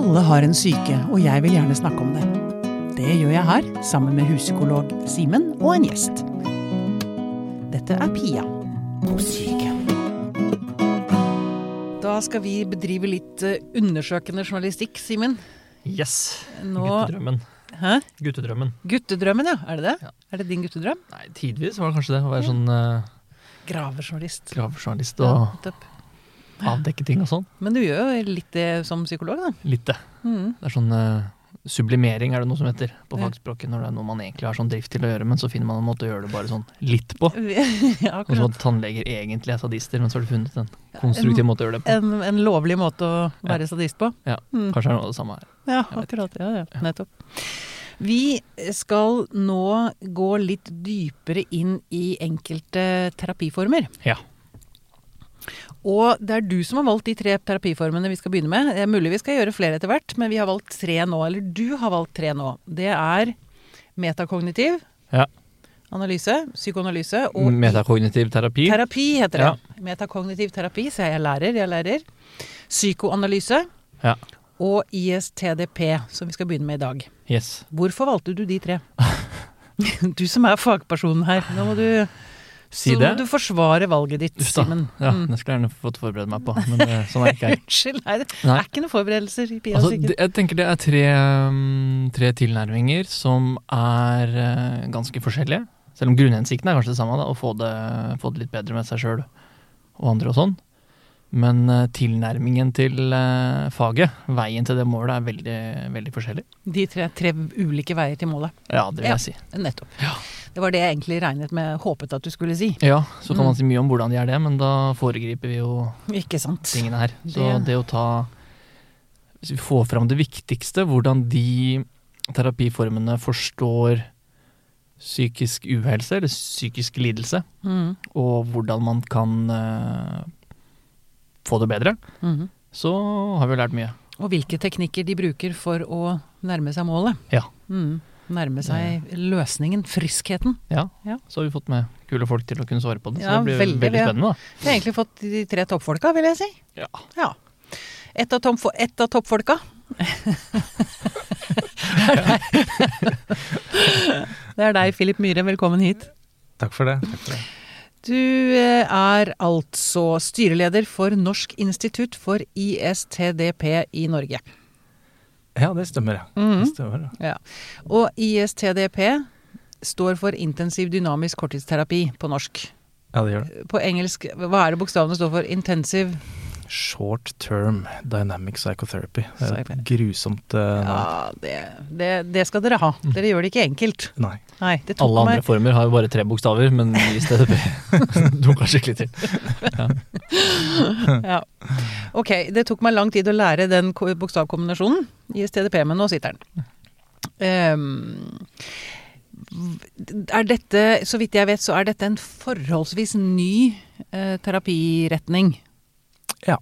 Alle har en syke, og jeg vil gjerne snakke om det. Det gjør jeg her, sammen med huspsykolog Simen og en gjest. Dette er Pia på syke. Da skal vi bedrive litt eh, undersøkende journalistikk, Simen. Yes. Nå Guttedrømmen. Hæ? Guttedrømmen. Guttedrømmen, ja. Er det det? Ja. Er det din guttedrøm? Nei, tidvis var det kanskje det. Å være sånn uh, Gravejournalist. gravejournalist Ja, og nettopp. Avdekke ting og sånn. Men du gjør jo litt det som psykolog, da. Litt det. Mm. Det er sånn uh, sublimering er det noe som heter på Ja. fagspråket. Når det er noe man egentlig har sånn drift til å gjøre, men så finner man en måte å gjøre det bare sånn litt på. ja, Og sånn at tannleger egentlig er sadister, men så har du funnet en konstruktiv måte å gjøre det på. En, en lovlig måte å være sadist på. Ja, Mm. Kanskje det er noe av det samme her. Ja, akkurat. Ja, ja. Nettopp. Vi skal nå gå litt dypere inn i enkelte terapiformer. Ja. Og det er du som har valgt de tre terapiformene vi skal begynne med. Det er mulig vi skal gjøre flere etter hvert, men vi har valgt tre nå. Eller du har valgt tre nå. Det er metakognitiv Ja. analyse, psykoanalyse og Metakognitiv terapi. terapi, heter det. Metakognitiv terapi, så jeg lærer, jeg lærer. Psykoanalyse Ja. og ISTDP, som vi skal begynne med i dag. Yes. Hvorfor valgte du de tre? Du som er fagpersonen her. Nå må du, Si så det. må du forsvare valget ditt, Simen. Ja, Mm. det skulle jeg gjerne fått forberede meg på, men det, sånn er ikke jeg. Unnskyld, nei, det er ikke noen forberedelser i Pia Altså, det, jeg tenker det er tre, um, tre tilnærminger som er eh, ganske forskjellige. Selv om grunnhensikten er kanskje det samme, da, å få det, få det litt bedre med seg sjøl og andre og sånn. Men eh, tilnærmingen til eh, faget, veien til det målet, er veldig, veldig forskjellig. De tre, tre ulike veier til målet. Ja, det vil jeg si. Nettopp. Ja. Det var det jeg egentlig regnet med, håpet at du skulle si. Ja, så kan Mm. man si mye om hvordan de er det, men da foregriper vi jo Ikke sant? tingene her. Så Det- det å ta Hvis vi får fram det viktigste, hvordan de terapiformene forstår psykisk uhelse, eller psykisk lidelse, Mm. og hvordan man kan eh, få det bedre, Mhm. så har vi lært mye. Og hvilke teknikker de bruker for å nærme seg målet. Ja. Mm. Nærme seg løsningen, friskheten. Ja, Ja. Så har vi fått med kule folk til å kunne svare på det, Ja, så det blir veldig, veldig, spennende. da. Vi har egentlig fått de tre toppfolka, vil jeg si. Ja. Ja. Et av, et av toppfolka. det er deg, Philip Myhre. Velkommen hit. Takk for det. Takk for det. Du eh, er altså styreleder for Norsk institutt for ISTDP i Norge. Ja, det stemmer. Mm. Mhm. Det stemmer. ja. Og ISTDP står for intensiv dynamisk korttidsterapi på norsk. Ja, det gjør det. På engelsk, hva er det bokstavene står for? Intensive Short term dynamic psychotherapy. Det er et grusomt uh. Ja, det, det, det skal dere ha. Dere gjør det ikke enkelt. Nei. Nei, det tok Alle andre meg former har jo bare tre bokstaver, men i stedet dunka skikkelig til. ja. Ok, det tok meg lang tid å lære den bokstavkombinasjonen i STDP, men nå sitter den. Um, er dette, så vidt jeg vet, så er dette en forholdsvis ny eh, terapiretning. Ja.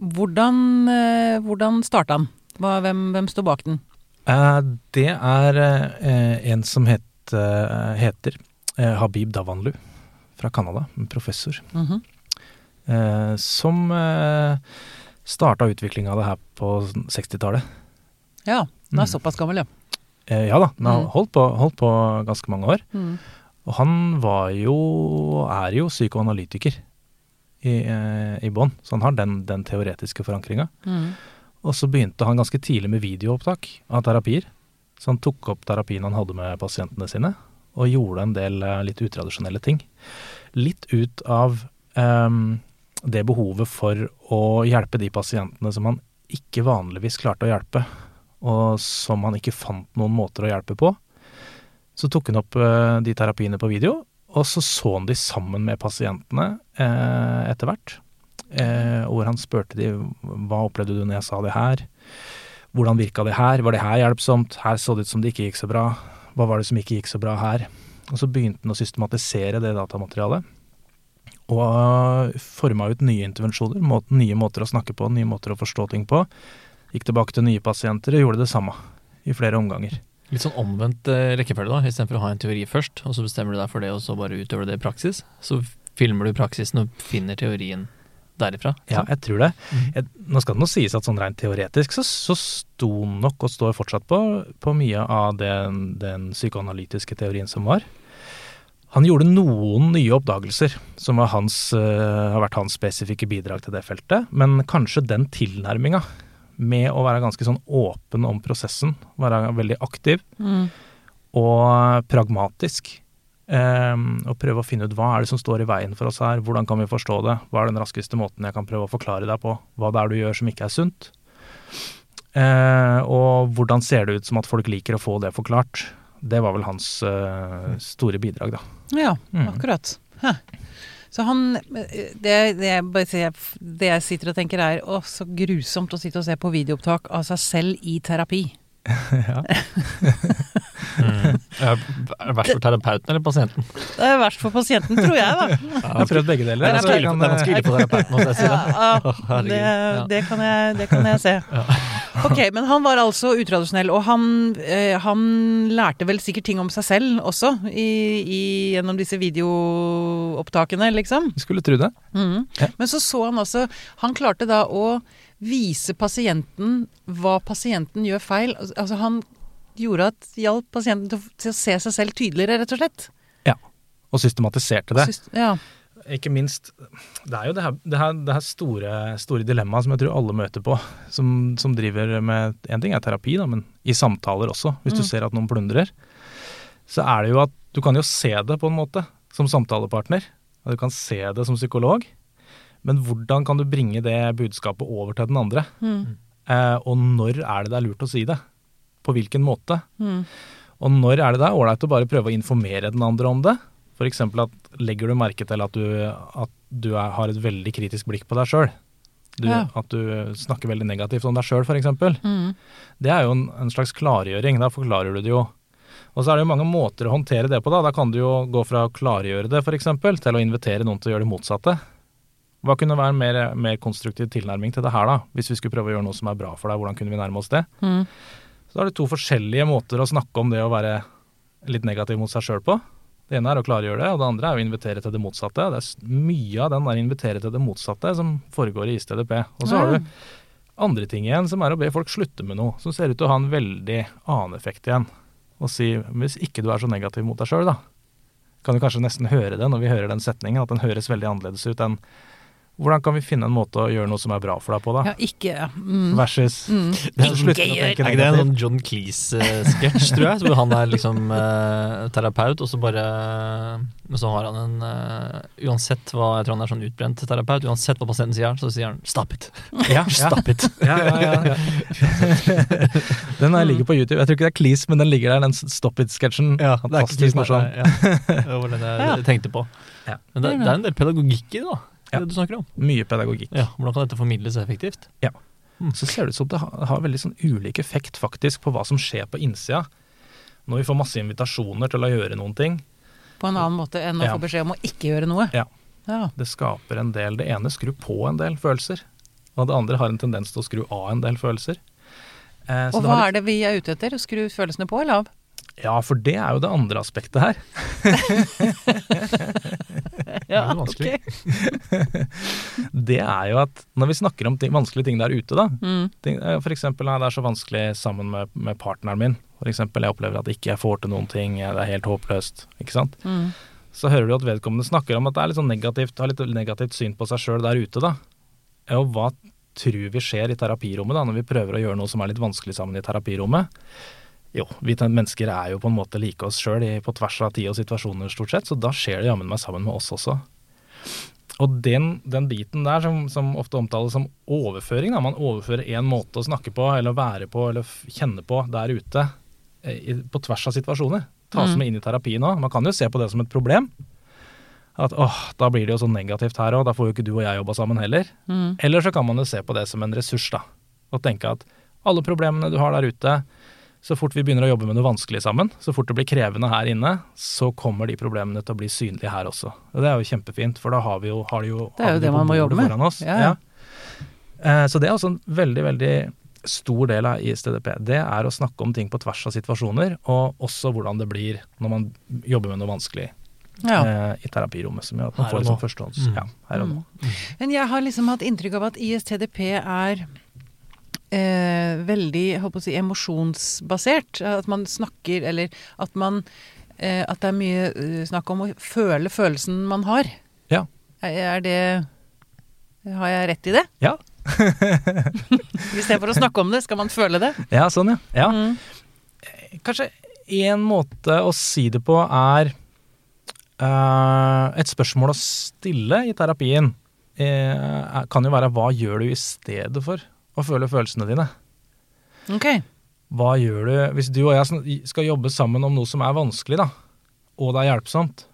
Hvordan, eh, hvordan starta den? Hva, hvem, hvem står bak den? Eh, det er eh, en som het, heter Habib Davanlu fra Canada, en professor, Mhm. eh, som eh, starta utviklinga av det her på 60-tallet. Ja, den er Mm. såpass gammel, ja. Eh, ja da, den har Mm. holdt, på, holdt på ganske mange år. Mm. Og han var jo, er jo psykoanalytiker i, eh, i bånn, så han har den, den teoretiske forankringa. Mm. Og så begynte han ganske tidlig med videoopptak av terapier. Så han tok opp terapien han hadde med pasientene sine, og gjorde en del eh, litt utradisjonelle ting. Litt ut av um, det behovet for å hjelpe de pasientene som han ikke vanligvis klarte å hjelpe, og som han ikke fant noen måter å hjelpe på. Så tok han opp eh, de terapiene på video, og så så han de sammen med pasientene eh, etter hvert. Eh, hvor han spurte de hva opplevde du når jeg sa det her? Hvordan virka det her? Var det her hjelpsomt? Her så det ut som det ikke gikk så bra. Hva var det som ikke gikk så bra her? Og så begynte han å systematisere det datamaterialet. Og forma ut nye intervensjoner, nye måter å snakke på, nye måter å forstå ting på. Gikk tilbake til nye pasienter og gjorde det samme i flere omganger. Litt sånn omvendt eh, rekkefølge, da. Istedenfor å ha en teori først, og så bestemmer du deg for det, og så bare utøver du det i praksis. Så filmer du praksisen og finner teorien derifra. Ja, jeg tror det. Mhm. Jeg, nå skal det nå sies at sånn rent teoretisk så, så sto nok og står fortsatt på, på mye av den, den psykoanalytiske teorien som var. Han gjorde noen nye oppdagelser som var hans, uh, har vært hans spesifikke bidrag til det feltet, men kanskje den tilnærminga med å være ganske sånn åpen om prosessen, være veldig aktiv Mm. og pragmatisk. Um, og prøve å finne ut hva er det som står i veien for oss her, hvordan kan vi forstå det, hva er den raskeste måten jeg kan prøve å forklare deg på, hva det er du gjør som ikke er sunt. uh, og hvordan ser det ut som at folk liker å få det forklart. Det var vel hans uh, store bidrag, da. Ja, Mm. akkurat. Hæ. Så han det, det, det jeg sitter og tenker er å, så grusomt å sitte og se på videoopptak av seg selv i terapi. ja. Mm. Er det verst for terapeuten eller pasienten? Det er verst for pasienten, tror jeg, da. Jeg har prøvd begge deler. Det er ganske ille for terapeuten, jeg si. Ja, det. ja, det, det, kan jeg, det kan jeg se. Ok, men han var altså utradisjonell, og han, eh, han lærte vel sikkert ting om seg selv også, i, i, gjennom disse videoopptakene, liksom. skulle tro det. Mm. Ja. Men så så han også Han klarte da å vise pasienten hva pasienten gjør feil. Altså han gjorde at hjalp pasienten til, til å se seg selv tydeligere, rett og slett. Ja, Og systematiserte det. Syst- Ja. ikke minst Det er jo det her, det her, det her store, store dilemmaet som jeg tror alle møter på, som, som driver med En ting er terapi, da, men i samtaler også, hvis du Mm. ser at noen plundrer. Så er det jo at du kan jo se det på en måte som samtalepartner, og du kan se det som psykolog. Men hvordan kan du bringe det budskapet over til den andre? Mm. Eh, og når er det det er lurt å si det? På hvilken måte? Mm. Og når er det det er ålreit å bare prøve å informere den andre om det? F.eks. at legger du merke til at du, at du er, har et veldig kritisk blikk på deg sjøl? Ja. At du snakker veldig negativt om deg sjøl, f.eks. Mm. Det er jo en, en slags klargjøring. Da forklarer du det jo. Og så er det jo mange måter å håndtere det på. Da Da kan du jo gå fra å klargjøre det, f.eks., til å invitere noen til å gjøre det motsatte. Hva kunne være en mer, mer konstruktiv tilnærming til det her, da? Hvis vi skulle prøve å gjøre noe som er bra for deg, hvordan kunne vi nærme oss det? Mm. Så er det to forskjellige måter å snakke om det å være litt negativ mot seg sjøl på. Det ene er å klargjøre det, og det andre er å invitere til det motsatte. Det er mye av den der invitere til det motsatte som foregår i ISTDP. Og så har du andre ting igjen, som er å be folk slutte med noe, som ser ut til å ha en veldig annen effekt igjen. Og si hvis ikke du er så negativ mot deg sjøl, da. Kan du kanskje nesten høre det når vi hører den setningen, at den høres veldig annerledes ut enn hvordan kan vi finne en måte å gjøre noe som er bra for deg på, da? Ja, ikke ja. mm. Versus Mm. Det er å tenke Er ikke det en sånn John Cleese-sketsj, tror jeg? Hvor han er liksom uh, terapeut, og så bare Men så har han en uh, Uansett hva Jeg tror han er sånn utbrent terapeut. Uansett hva pasienten sier, så sier han 'stop it'. Ja. Stop it. Ja, ja, ja, ja. den her ligger på YouTube. Jeg tror ikke det er Cleese, men den ligger der, den Stop It-sketsjen. Ja, det er ikke Cleese, morsom. Ja. Det var den jeg Ja. tenkte på. Ja. Men det, det er en del pedagogikk i det, da. Ja. Det du snakker om. Mye pedagogikk. Ja, Hvordan kan dette formidles effektivt? Ja. Så ser det ut som det har, veldig sånn ulik effekt faktisk på hva som skjer på innsida. Når vi får masse invitasjoner til å gjøre noen ting. På en annen måte enn å Ja. få beskjed om å ikke gjøre noe. Ja. Ja. Det skaper en del Det ene skrur på en del følelser, og det andre har en tendens til å skru av en del følelser. Eh, så Og det hva har er det vi er ute etter? Å skru følelsene på eller av? Ja, for det er jo det andre aspektet her. Ja, Det ok. Det er jo at når vi snakker om ting, vanskelige ting der ute, da, Mm. ting, eh, for eksempel, nei, det er så vanskelig sammen med, med partneren min. For eksempel, jeg opplever at ikke jeg får til noen ting, det er helt håpløst, ikke sant. Mm. Så hører du at vedkommende snakker om at det er litt sånn negativt, har litt negativt syn på seg sjøl der ute, da. Ja, Og hva tror vi skjer i terapirommet da, når vi prøver å gjøre noe som er litt vanskelig sammen i terapirommet? Jo, vi mennesker er jo på en måte like oss sjøl på tvers av tid og situasjoner, stort sett, så da skjer det jammen meg sammen med oss også. Og den, den biten der som, som ofte omtales som overføring, da, man overfører én måte å snakke på, eller være på, eller kjenne på der ute, eh, i, på tvers av situasjoner. Tas Mm. med inn i terapien òg. Man kan jo se på det som et problem. At åh, da blir det jo så negativt her òg, da får jo ikke du og jeg jobba sammen heller. Mm. Eller så kan man jo se på det som en ressurs, da. Og tenke at alle problemene du har der ute, så fort vi begynner å jobbe med noe vanskelig sammen, så fort det blir krevende her inne, så kommer de problemene til å bli synlige her også. Og det er jo kjempefint, for da har vi jo, har de jo, Det er jo det man må jobbe med. foran Ja, ja. Eh, Så det er også en veldig, veldig stor del av ISTDP. Det er å snakke om ting på tvers av situasjoner, og også hvordan det blir når man jobber med noe vanskelig. Ja. eh, i terapirommet, som gjør at man Her får liksom førstehånds Mm. ja, her og nå. Men jeg har liksom hatt inntrykk av at ISTDP er eh, veldig håper å si, emosjonsbasert. At man snakker, eller at man eh, At det er mye eh, snakk om å føle følelsen man har. Ja. Er, er det Har jeg rett i det? Ja. Istedenfor å snakke om det, skal man føle det? ja, sånn ja. ja. Mm. Kanskje én måte å si det på er uh, Et spørsmål å stille i terapien eh, er- kan jo være hva gjør du i stedet for å føle følelsene dine? Ok. Hva gjør du hvis du og jeg skal jobbe sammen om noe som er vanskelig, da, og det er hjelpsomt,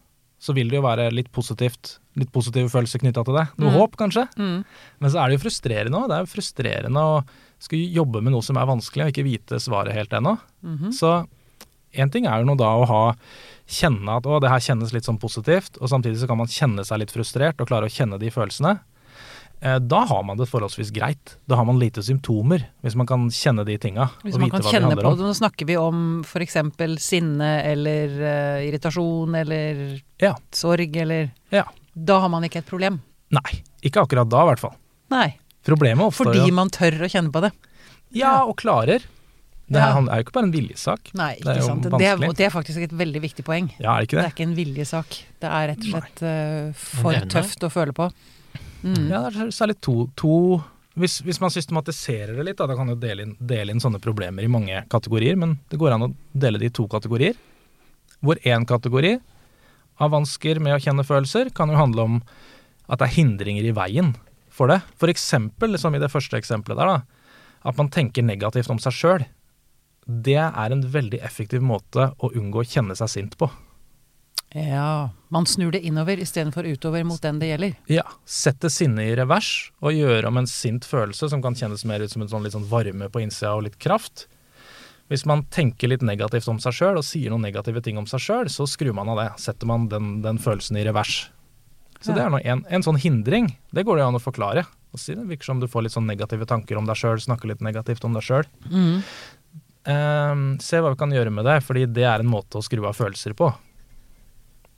så vil det jo være litt positivt, litt positive følelser knytta til det. Noe Mm. håp, kanskje. Mm. Men så er det jo frustrerende òg. Det er jo frustrerende å skulle jobbe med noe som er vanskelig, og ikke vite svaret helt ennå. Mhm. Så én ting er jo nå da å ha kjenne at å, det her kjennes litt sånn positivt, og samtidig så kan man kjenne seg litt frustrert og klare å kjenne de følelsene. Eh, Da har man det forholdsvis greit. Da har man lite symptomer, hvis man kan kjenne de tinga. Hvis og man vite kan kjenne på det. Nå snakker vi om f.eks. sinne eller uh, irritasjon eller Ja. sorg eller Ja. Da har man ikke et problem. Nei, ikke akkurat da i hvert fall. Nei. Problemet oppstår Fordi jo man tør å kjenne på det. Ja, og klarer. Det Ja. er jo ikke bare en viljesak. Nei, Det er jo sant. Det er, det er faktisk et veldig viktig poeng. Ja, er det ikke Det det? er ikke en viljesak. Det er rett og slett uh, for tøft å føle på. Mm. Ja, særlig to, to hvis, hvis man systematiserer det litt, da, da kan du dele inn, dele inn sånne problemer i mange kategorier, men det går an å dele det i to kategorier. Hvor én kategori av vansker med å kjenne følelser kan jo handle om at det er hindringer i veien for det. For eksempel, som i det første eksempelet der, da, at man tenker negativt om seg sjøl. Det er en veldig effektiv måte å unngå å kjenne seg sint på. Ja. Man snur det innover istedenfor utover mot den det gjelder. Ja, sette sinnet i revers og gjøre om en sint følelse som kan kjennes mer ut som en sånn litt sånn varme på innsida og litt kraft. Hvis man tenker litt negativt om seg sjøl og sier noen negative ting om seg sjøl, så skrur man av det. Setter man den, den følelsen i revers. Så Ja. det er nå en, en sånn hindring. Det går det an å forklare. Og si det virker som du får litt sånn negative tanker om deg sjøl, snakker litt negativt om deg sjøl. Mm. Ehm, se hva vi kan gjøre med det, fordi det er en måte å skru av følelser på.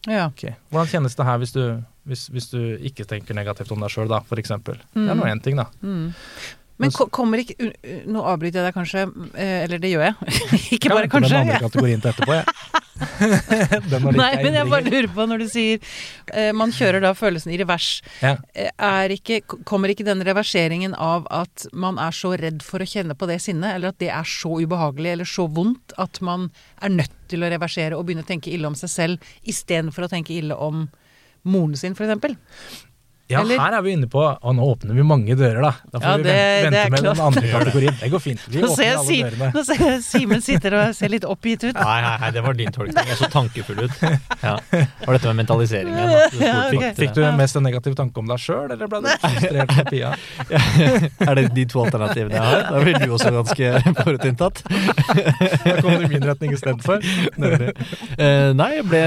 Ja. Okay. Hvordan kjennes det her hvis du, hvis, hvis du ikke tenker negativt om deg sjøl, da, for eksempel? Det er nå én ting, da. Mm. Men ko- kommer ikke Nå avbryter jeg deg kanskje, eh, eller det gjør jeg. ikke bare Jeg kanskje. Jeg kanskje. Den andre kategorien til etterpå, jeg. Nei, men jeg bare lurer på når du sier eh, man kjører da følelsen i revers. Ja. Eh, ikke, kommer ikke den reverseringen av at man er så redd for å kjenne på det sinnet, eller at det er så ubehagelig eller så vondt at man er nødt til å reversere og begynne å tenke ille om seg selv istedenfor å tenke ille om moren sin, f.eks.? Ja, Eller- her er vi inne på Og nå åpner vi mange dører, da. Da får Ja, vi det- vente, det er vente med klart. den andre kategorien. Det går fint. Vi Nå åpner alle Si- dørene. nå ser jeg Simen sitter og ser litt oppgitt ut. Nei, nei, nei, det var din tolkning. Jeg så tankefull ut. Ja. Var dette med mentalisering igjen? da? Ja, okay. fikk, Fikk du mest en negativ tanke om deg sjøl, eller ble du frustrert med Pia? Er det de to alternativene jeg har? Da blir du også ganske forutinntatt. Da kom du i min retning istedenfor. Nemlig. Eh, nei, jeg ble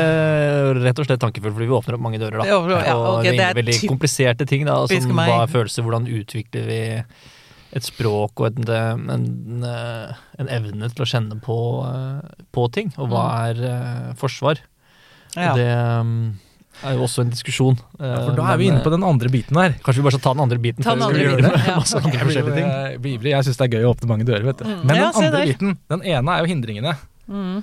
rett og slett tankefull fordi vi åpner opp mange dører, da. Ja, okay, og vi det er veldig typ- kompliserte ting, da. Som meg. hva er følelser, hvordan utvikler vi et språk og en, en, en evne til å kjenne på, eh, på ting, og hva er eh, forsvar? Ja. Det um, er jo også en diskusjon. eh, Ja, for da er vi inne på den andre biten her. Kanskje vi bare skal ta den andre biten Ta den andre vi går biten, ja. masse Jeg andre blir eh, ivrig. Jeg syns det er gøy å åpne mange dører, vet du. Mm. Men den andre biten, den ene er jo hindringene. Mm.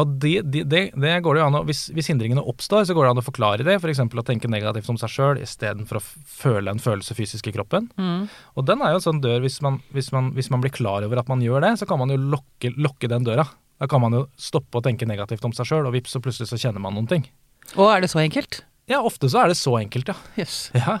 Og det, det, det går det jo an å, hvis, hvis hindringene oppstår, så går det an å forklare det. F.eks. å tenke negativt om seg sjøl istedenfor å føle en følelse fysisk i kroppen. Mm. Og den er jo en sånn dør, hvis man, hvis, man, hvis man blir klar over at man gjør det, så kan man jo lokke, lokke den døra. Da kan man jo stoppe å tenke negativt om seg sjøl, og vips, så plutselig så kjenner man noen ting. Og er det så enkelt? Ja, ofte så er det så enkelt, ja. Yes. ja.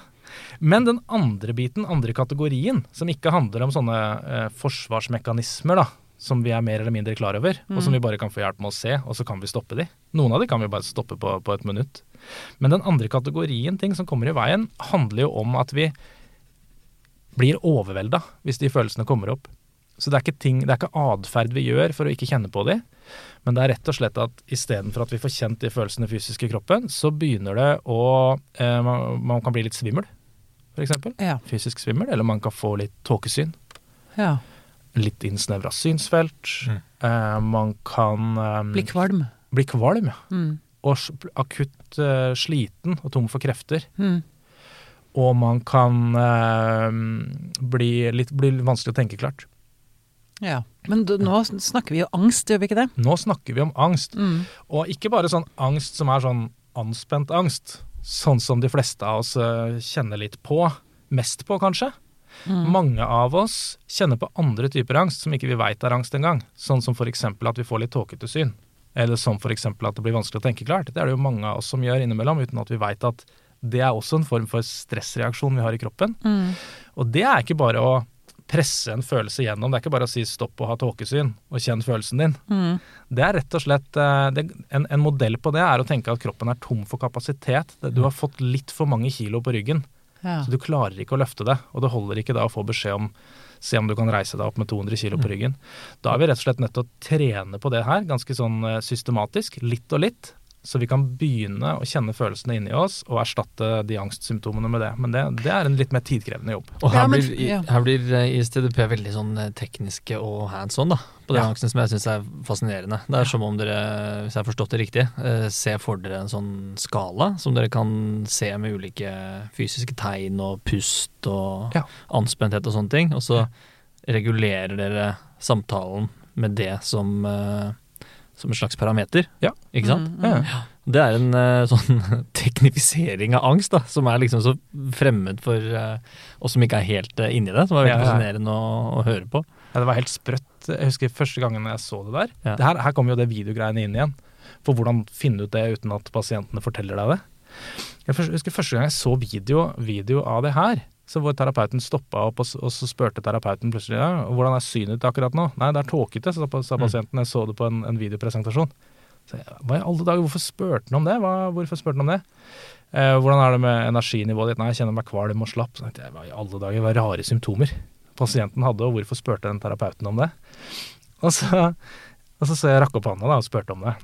Men den andre biten, andre kategorien, som ikke handler om sånne eh, forsvarsmekanismer, da, som vi er mer eller mindre klar over, og som vi bare kan få hjelp med å se, og så kan vi stoppe de. Noen av de kan vi bare stoppe på, på et minutt. Men den andre kategorien, ting som kommer i veien, handler jo om at vi blir overvelda hvis de følelsene kommer opp. Så det er ikke ting, det er ikke atferd vi gjør for å ikke kjenne på de, men det er rett og slett at istedenfor at vi får kjent de følelsene fysisk i kroppen, så begynner det å eh, man, man kan bli litt svimmel, f.eks. Ja. Fysisk svimmel, eller man kan få litt tåkesyn. ja. Litt innsnevra synsfelt. Mm. Eh, man kan eh, Bli kvalm. bli kvalm. ja. Mm. og akutt eh, sliten og tom for krefter. Mm. Og man kan eh, bli, litt, bli vanskelig å tenke klart. Ja. Men du, nå snakker vi jo angst, gjør vi ikke det? Nå snakker vi om angst. Mm. Og ikke bare sånn angst som er sånn anspent angst, sånn som de fleste av oss eh, kjenner litt på. Mest på, kanskje. Mm. Mange av oss kjenner på andre typer angst som ikke vi veit er angst engang. Sånn som f.eks. at vi får litt tåkete syn. Eller som f.eks. at det blir vanskelig å tenke klart. Det er det jo mange av oss som gjør innimellom, uten at vi veit at det er også en form for stressreaksjon vi har i kroppen. Mm. Og det er ikke bare å presse en følelse gjennom. Det er ikke bare å si stopp og ha tåkesyn og kjenn følelsen din. Mm. Det er rett og slett eh, det, en, en modell på det er å tenke at kroppen er tom for kapasitet. Du har fått litt for mange kilo på ryggen, Ja. så du klarer ikke å løfte det. Og det holder ikke da å få beskjed om se om du kan reise deg opp med 200 kilo på ryggen. Da er vi rett og slett nødt til å trene på det her, ganske sånn eh, systematisk, litt og litt. Så vi kan begynne å kjenne følelsene inni oss og erstatte de angstsymptomene med det. Men det, det er en litt mer tidkrevende jobb. Og her, blir, ja. her blir eh, ISTDP veldig sånn eh, tekniske og hands on da, på den Ja. angsten som jeg syns er fascinerende. Det er som om dere, hvis jeg har forstått det riktig, eh, ser for dere en sånn skala som dere kan se med ulike fysiske tegn og pust og Ja. anspenthet og sånne ting. Og så regulerer dere samtalen med det som, som en slags parameter. Ja. Ikke sant? Mm, mm. Ja. Det er en uh, sånn teknifisering av angst, da, som er liksom så fremmed for uh, oss som ikke er helt uh, inni det. Som er veldig Ja, fascinerende å, å høre på. Ja, det var helt sprøtt. Jeg husker første gangen jeg så det der. Det her, her kommer jo det videogreiene inn igjen. For hvordan finne ut det uten at pasientene forteller deg det. Jeg husker første gang jeg så video, video av det her. Så hvor terapeuten stoppa opp, og, og så spurte terapeuten plutselig ja, hvordan er synet ditt akkurat nå. Nei, det er tåkete, sa sa Mm. pasienten. Jeg så det på en, en videopresentasjon. Så jeg, Hva i alle dager, hvorfor spurte han om det? Hva, hvorfor spurte han om det? Eh, hvordan er det med energinivået ditt? Nei, jeg kjenner meg kvalm og slapp. Så tenkte jeg, hva i alle dager, hva rare symptomer pasienten hadde, og hvorfor spurte den terapeuten om det? Og så, og så så jeg rakk opp hånda da, og spurte om det.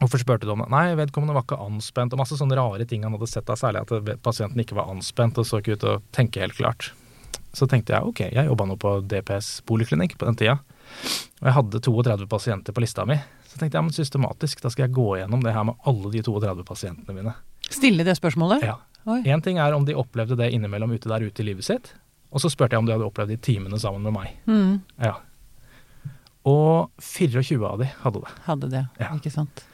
Hvorfor spurte du om det? Nei, vedkommende var ikke anspent, og masse sånne rare ting han hadde sett av, særlig at pasienten ikke var anspent og så ikke ut til å tenke helt klart. Så tenkte jeg ok, jeg jobba nå på DPS poliklinikk på den tida, og jeg hadde 32 pasienter på lista mi. Så tenkte jeg men systematisk, da skal jeg gå gjennom det her med alle de 32 pasientene mine. Stille det spørsmålet? Ja. Én ting er om de opplevde det innimellom ute der ute i livet sitt, og så spurte jeg om de hadde opplevd det i timene sammen med meg. Mm. Ja. Og 24 av de hadde det. Hadde det, Ja. ikke sant.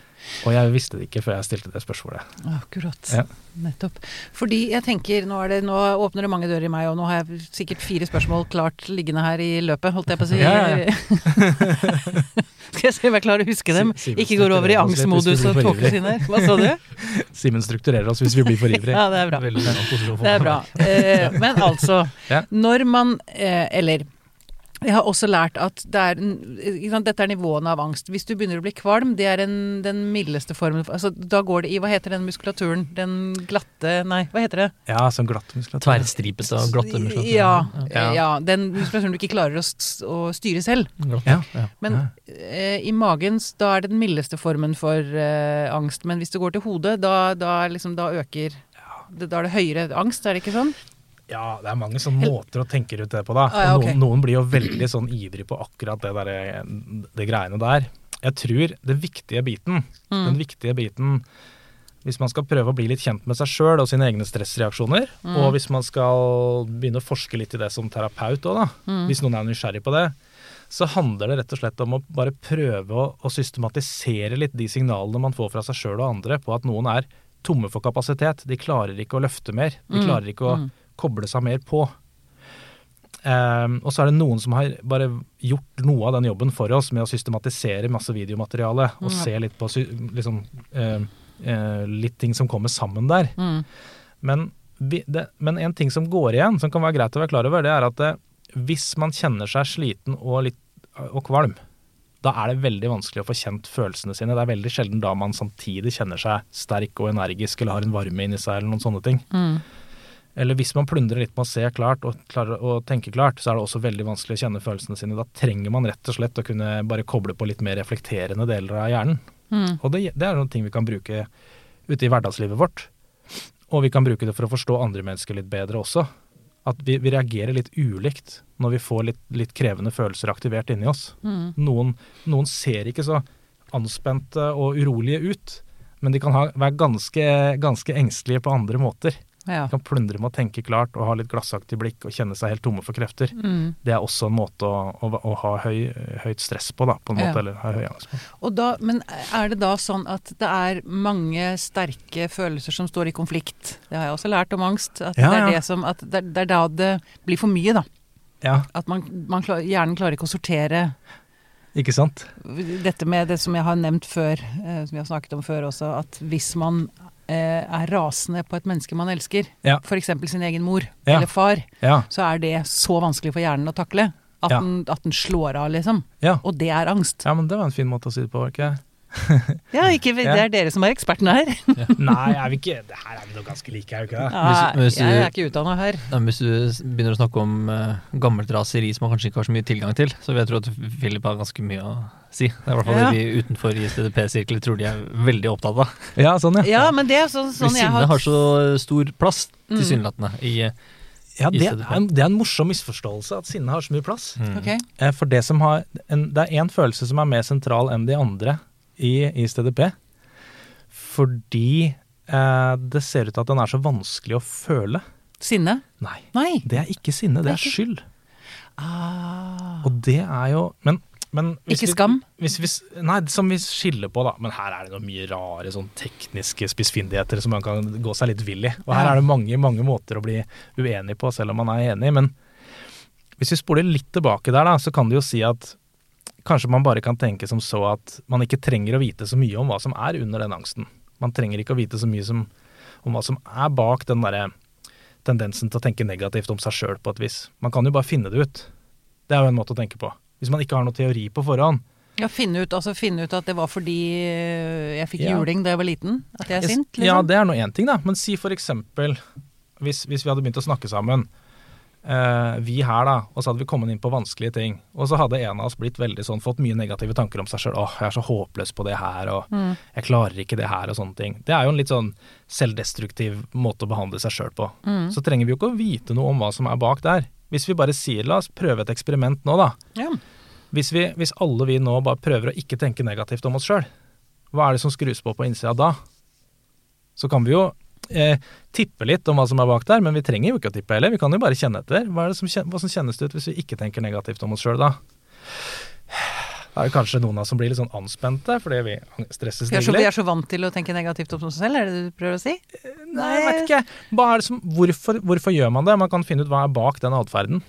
Og jeg visste det ikke før jeg stilte det spørsmålet. Akkurat. Ja. Nettopp. Fordi jeg tenker, nå, er det, nå åpner det mange dører i meg, og nå har jeg sikkert fire spørsmål klart liggende her i løpet, holdt jeg på å si. Ja, ja, Skal jeg se om jeg klarer å huske dem? Simen Ikke går over i angstmodus og tåkesinn. Hva sa du? Simen strukturerer oss hvis vi blir for ivrige. Ja, det er bra. Det er bra. Eh, men altså, når man eh, Eller jeg har også lært at det er, ikke sant, dette er nivåene av angst. Hvis du begynner å bli kvalm, det er en, den mildeste formen. Altså, da går det i Hva heter den muskulaturen? Den glatte Nei, hva heter det? Ja, sånn glatt muskulatur. Tverrstripete og glatte muskulatur. Ja, Ja. ja. Den muskulaturen du ikke klarer å, å styre selv. Ja. ja. Men eh, i magen, da er det den mildeste formen for eh, angst. Men hvis det går til hodet, da, da, liksom, da øker det, Da er det høyere angst, er det ikke sånn? Ja, det er mange sånne måter å tenke ut det på, da. Ah, ja, okay. noen, noen blir jo veldig sånn ivrig på akkurat det, der, det greiene der. Jeg tror det viktige biten, Mm. den viktige biten hvis man skal prøve å bli litt kjent med seg sjøl og sine egne stressreaksjoner, Mm. og hvis man skal begynne å forske litt i det som terapeut òg, da, Mm. hvis noen er nysgjerrig på det, så handler det rett og slett om å bare prøve å, å systematisere litt de signalene man får fra seg sjøl og andre på at noen er tomme for kapasitet. De klarer ikke å løfte mer. De Mm. klarer ikke å Mm. Koble seg mer på. Ehm, og så er det noen som har bare gjort noe av den jobben for oss med å systematisere masse videomateriale og mm. se litt på liksom, eh, litt ting som kommer sammen der. Mm. Men, vi, det, men en ting som går igjen, som kan være greit å være klar over, det er at det, hvis man kjenner seg sliten og, litt, og kvalm, da er det veldig vanskelig å få kjent følelsene sine. Det er veldig sjelden da man samtidig kjenner seg sterk og energisk eller har en varme inni seg eller noen sånne ting. Mm. Eller hvis man plundrer litt med å se klart og klarer å tenke klart, så er det også veldig vanskelig å kjenne følelsene sine. Da trenger man rett og slett å kunne bare koble på litt mer reflekterende deler av hjernen. Mm. Og det, det er noen ting vi kan bruke ute i hverdagslivet vårt. Og vi kan bruke det for å forstå andre mennesker litt bedre også. At vi, vi reagerer litt ulikt når vi får litt, litt krevende følelser aktivert inni oss. Mm. Noen, noen ser ikke så anspente og urolige ut, men de kan ha, være ganske, ganske engstelige på andre måter. Ja. De kan plundre med å tenke klart og ha litt glassaktig blikk og kjenne seg helt tomme for krefter. Mm. Det er også en måte å, å, å ha høy, høyt stress på, da, på en måte, Ja. eller høy angst på. Og da, men er det da sånn at det er mange sterke følelser som står i konflikt? Det har jeg også lært om angst. At Ja, det, er det, som, at det, det er da det blir for mye, da. Ja, At man, man klar, hjernen klarer ikke å sortere ikke sant? dette med det som jeg har nevnt før, eh, som vi har snakket om før også, at hvis man er rasende på et menneske man elsker, Ja. f.eks. sin egen mor Ja. eller far, Ja, så er det så vanskelig for hjernen å takle at, Ja. den, at den slår av, liksom. ja. Og det er angst. ja, men det var en fin måte å si det på, var det? Ja, ikke, det er dere som er ekspertene her. Nei, er vi ikke det Her er vi nå ganske like, er vi ikke det? Nei, hvis du- jeg er ikke utdanna her. Ja, hvis du begynner å snakke om uh, gammelt raseri som man kanskje ikke har så mye tilgang til, så vil jeg tro at Philip har ganske mye å si. Det er i hvert fall Ja. det vi utenfor ISTDP-sirkler tror de er veldig opptatt av. Ja, sånn, ja. Ja, men det er sånn, sånn sinne har har så stor plass, Mm. tilsynelatende, i ja det, er, det er en morsom misforståelse at sinne har så mye plass. mm. Ok. Eh, For det som har en, Det er én følelse som er mer sentral enn de andre i, i STDP. Fordi eh, det ser ut til at den er så vanskelig å føle. Sinne? Nei, Nei. det er ikke sinne, det Det er er skyld. Ah. Og det er jo Men, Ikke vi- skam? Hvis, hvis, nei, som vi skiller på, da. Men her er det noe mye rare sånn tekniske spissfindigheter som man kan gå seg litt vill i. Og her er det mange, mange måter å bli uenig på, selv om man er enig. Men hvis vi spoler litt tilbake der, da, så kan det jo si at kanskje man bare kan tenke som så at man ikke trenger å vite så mye om hva som er under den angsten. Man trenger ikke å vite så mye som, om hva som er bak den derre tendensen til å tenke negativt om seg sjøl på et vis. Man kan jo bare finne det ut. Det er jo en måte å tenke på. Hvis man ikke har noe teori på forhånd. Ja, finne ut, altså finne ut at det var fordi eh, jeg fikk Ja. juling da jeg var liten? At jeg er sint? Liksom? Ja, det er nå én ting, da. Men si for eksempel hvis, hvis vi hadde begynt å snakke sammen, eh, vi her da, og så hadde vi kommet inn på vanskelige ting, og så hadde en av oss blitt veldig sånn, fått mye negative tanker om seg sjøl. 'Åh, jeg er så håpløs på det her', og Mm. 'jeg klarer ikke det her', og sånne ting. Det er jo en litt sånn selvdestruktiv måte å behandle seg sjøl på. Mm. Så trenger vi jo ikke å vite noe om hva som er bak der. Hvis vi bare sier 'la oss prøve et eksperiment nå', da. Ja. Hvis, vi, hvis alle vi nå bare prøver å ikke tenke negativt om oss sjøl, hva er det som skrus på på innsida da? Så kan vi jo eh, tippe litt om hva som er bak der, men vi trenger jo ikke å tippe heller. Vi kan jo bare kjenne etter. Hva, er det som, hva som kjennes det ut hvis vi ikke tenker negativt om oss sjøl da? Er det kanskje noen av oss som blir litt sånn anspente fordi vi stresses Vi er, så, vi er så vant til å tenke negativt om oss selv, er det det du prøver å si? Nei, jeg vet ikke. Som, hvorfor, hvorfor gjør man det? Man kan finne ut hva er bak den atferden.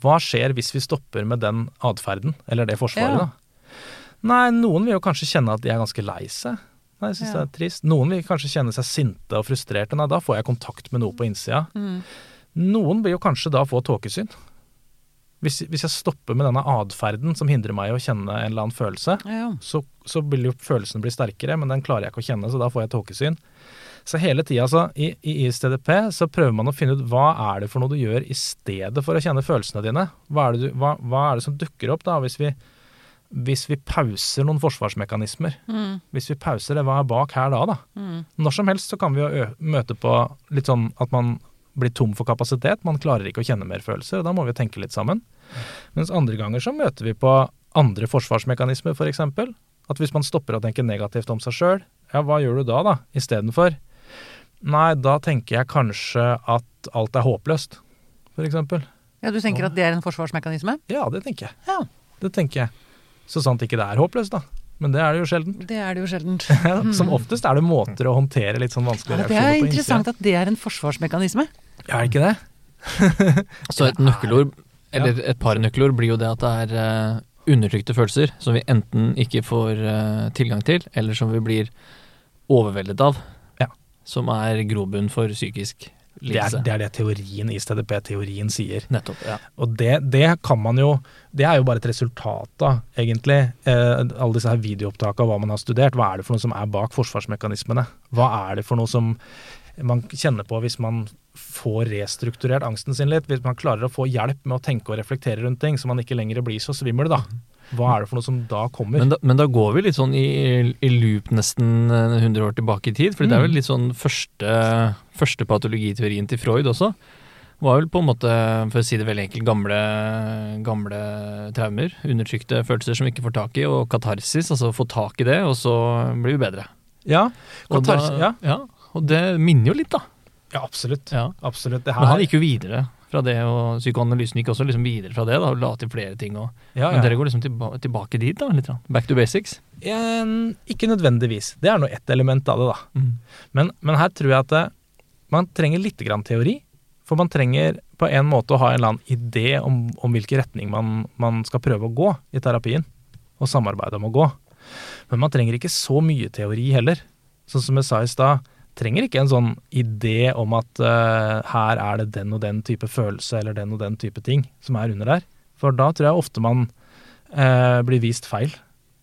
Hva skjer hvis vi stopper med den atferden, eller det forsvaret, Ja. da? Nei, noen vil jo kanskje kjenne at de er ganske lei seg. Nei, jeg synes Ja. det er trist. Noen vil kanskje kjenne seg sinte og frustrerte. Nei, da får jeg kontakt med noe på innsida. Mm. Noen vil jo kanskje da få tåkesyn. Hvis, hvis jeg stopper med denne atferden som hindrer meg i å kjenne en eller annen følelse, Ja. så, så vil jo følelsen bli sterkere, men den klarer jeg ikke å kjenne, så da får jeg tåkesyn. Så hele tida altså, i, i ISTDP så prøver man å finne ut hva er det for noe du gjør i stedet for å kjenne følelsene dine. Hva er det, du, hva, hva er det som dukker opp da hvis vi, hvis vi pauser noen forsvarsmekanismer? Mm. Hvis vi pauser det, hva er bak her da, da? Mm. Når som helst så kan vi jo møte på litt sånn at man blir tom for kapasitet, man klarer ikke å kjenne mer følelser, og da må vi tenke litt sammen. Mens andre ganger så møter vi på andre forsvarsmekanismer, f.eks. eksempel. At hvis man stopper å tenke negativt om seg sjøl, ja, hva gjør du da, da, istedenfor? Nei, da tenker jeg kanskje at alt er håpløst, f.eks. ja, du tenker at det er en forsvarsmekanisme? Ja, det tenker jeg. Ja. Det tenker jeg. Så sant ikke det er håpløst, da. Men det er det jo sjelden. Det er det jo sjeldent. Som oftest er det måter å håndtere litt sånn vanskelige Ja, det reaksjoner er på innsida. interessant at det er en forsvarsmekanisme. Er det ikke det? Så et nøkkelord, eller et par nøkkelord, blir jo det at det er eh, undertrykte følelser som vi enten ikke får eh, tilgang til, eller som vi blir overveldet av. Ja. Som er grobunn for psykisk Det er, det er det teorien i STDP-teorien sier. Nettopp. ja. Og det, det kan man jo Det er jo bare et resultat av, egentlig, eh, alle disse her videoopptakene av hva man har studert. Hva er det for noe som er bak forsvarsmekanismene? Hva er det for noe som man kjenner på hvis man får restrukturert angsten sin litt? Hvis man klarer å få hjelp med å tenke og reflektere rundt ting, så man ikke lenger blir så svimmel, da. Hva er det for noe som da kommer? Men da, men da går vi litt sånn i, i loop nesten eh, 100 år tilbake i tid. For det er Mm. vel litt sånn første, første patologiteorien til Freud også. var vel på en måte, for å si det veldig enkelt, gamle, gamle traumer. Undertrykte følelser som vi ikke får tak i, og katarsis. Altså få tak i det, og så blir vi bedre. Ja, Og, da, ja. ja, og det minner jo litt, da. Ja absolutt. Ja. absolutt. Det Men han gikk jo videre fra det, og psykoanalysen gikk også liksom videre fra det, da, og la til flere ting. Og, ja, Men dere går liksom tilba tilbake dit, da? litt da. Back to basics? En, ikke nødvendigvis. Det er nå ett element av det, da. Men, men her tror jeg at det, man trenger litt grann teori. For man trenger på en måte å ha en eller annen idé om, om hvilken retning man, man skal prøve å gå i terapien. Og samarbeide om å gå. Men man trenger ikke så mye teori heller. Sånn som jeg sa i stad, trenger ikke en sånn idé om at uh, her er det den og den type følelse eller den og den type ting som er under der. For da tror jeg ofte man uh, blir vist feil.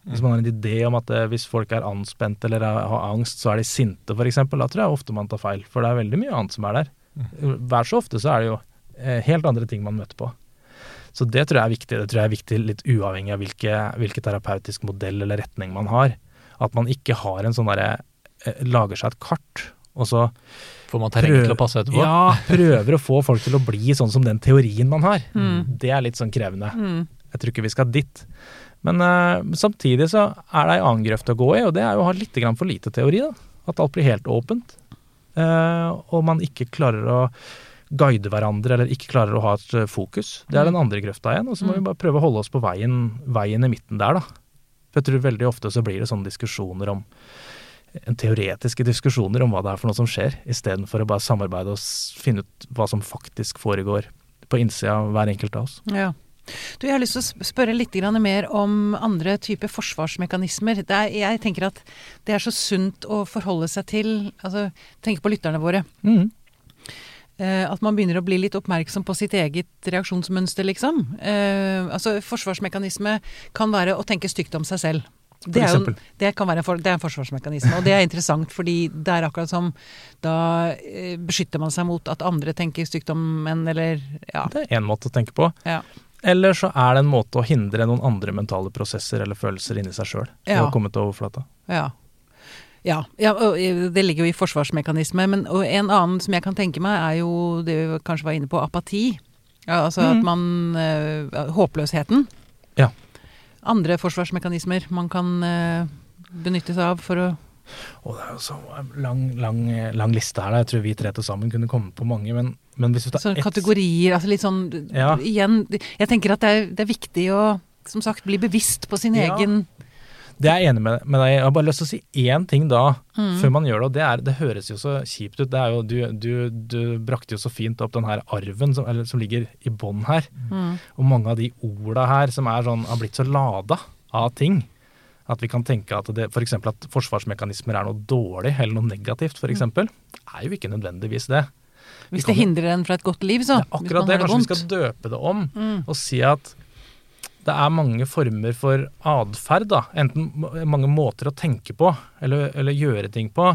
Hvis man har en idé om at uh, hvis folk er anspent eller er- har angst, så er de sinte f.eks., da tror jeg ofte man tar feil. For det er veldig mye annet som er der. Hver så ofte så er det jo helt andre ting man møter på. Så det tror jeg er viktig. Det tror jeg er viktig litt uavhengig av hvilke, hvilke terapeutisk modell eller retning man har. At man ikke har en sånn derre Lager seg et kart, og så Får man terreng til å passe etterpå? ja, prøver å få folk til å bli sånn som den teorien man har. Mm. Det er litt sånn krevende. Mm. Jeg tror ikke vi skal dit. Men uh, samtidig så er det ei annen grøft å gå i, og det er jo å ha litt grann for lite teori. da. At alt blir helt åpent. Uh, og man ikke klarer å guide hverandre, eller ikke klarer å ha et eh, fokus. Det er den andre grøfta igjen. Og så må vi bare prøve å holde oss på veien, veien i midten der, da. For jeg tror veldig ofte så blir det sånne diskusjoner om teoretiske diskusjoner om hva det er for noe som skjer, istedenfor å bare samarbeide og finne ut hva som faktisk foregår på innsida av hver enkelt av oss. Ja. Du, jeg har lyst til å spørre litt mer om andre typer forsvarsmekanismer. Det er, jeg tenker at det er så sunt å forholde seg til altså Tenke på lytterne våre. Mm. Eh, at man begynner å bli litt oppmerksom på sitt eget reaksjonsmønster, liksom. Eh, altså forsvarsmekanisme kan være å tenke stygt om seg selv. Det, jo, det kan være en, for, det er en forsvarsmekanisme, og det er interessant fordi det er akkurat som da eh, beskytter man seg mot at andre tenker stygt om en, eller ja. Det er én måte å tenke på. ja. Eller så er det en måte å hindre noen andre mentale prosesser eller følelser inni seg sjøl Ja. å komme til overflata. Ja. Ja, ja eh, det ligger jo i forsvarsmekanisme. Men en annen som jeg kan tenke meg, er jo det vi kanskje var inne på, apati. Ja, altså at Mhm. man øh, Håpløsheten. Ja. Andre forsvarsmekanismer man kan eh, benytte seg av for å Og det er jo så lang, lang, lang liste her. da. Jeg tror vi tre til sammen kunne komme på mange, men, men hvis vi tar Sånne ett kategorier, altså litt sånn Ja. Igjen, jeg tenker at det er, det er viktig å som sagt bli bevisst på sin Ja. egen Det er jeg enig med, med deg Jeg har bare lyst til å si én ting da, Mm. før man gjør det. Og det, er, det høres jo så kjipt ut. Det er jo, du, du, du brakte jo så fint opp den her arven som, eller, som ligger i bånn her. mm, Og mange av de orda her som er sånn, har blitt så lada av ting. At vi kan tenke at det for at forsvarsmekanismer er noe dårlig eller noe negativt, f.eks. er jo ikke nødvendigvis det. Hvis det hindrer en fra et godt liv, så. Det er akkurat det. Kanskje vi skal døpe det om Mm. og si at det er mange former for atferd, da. Enten mange måter å tenke på eller, eller gjøre ting på,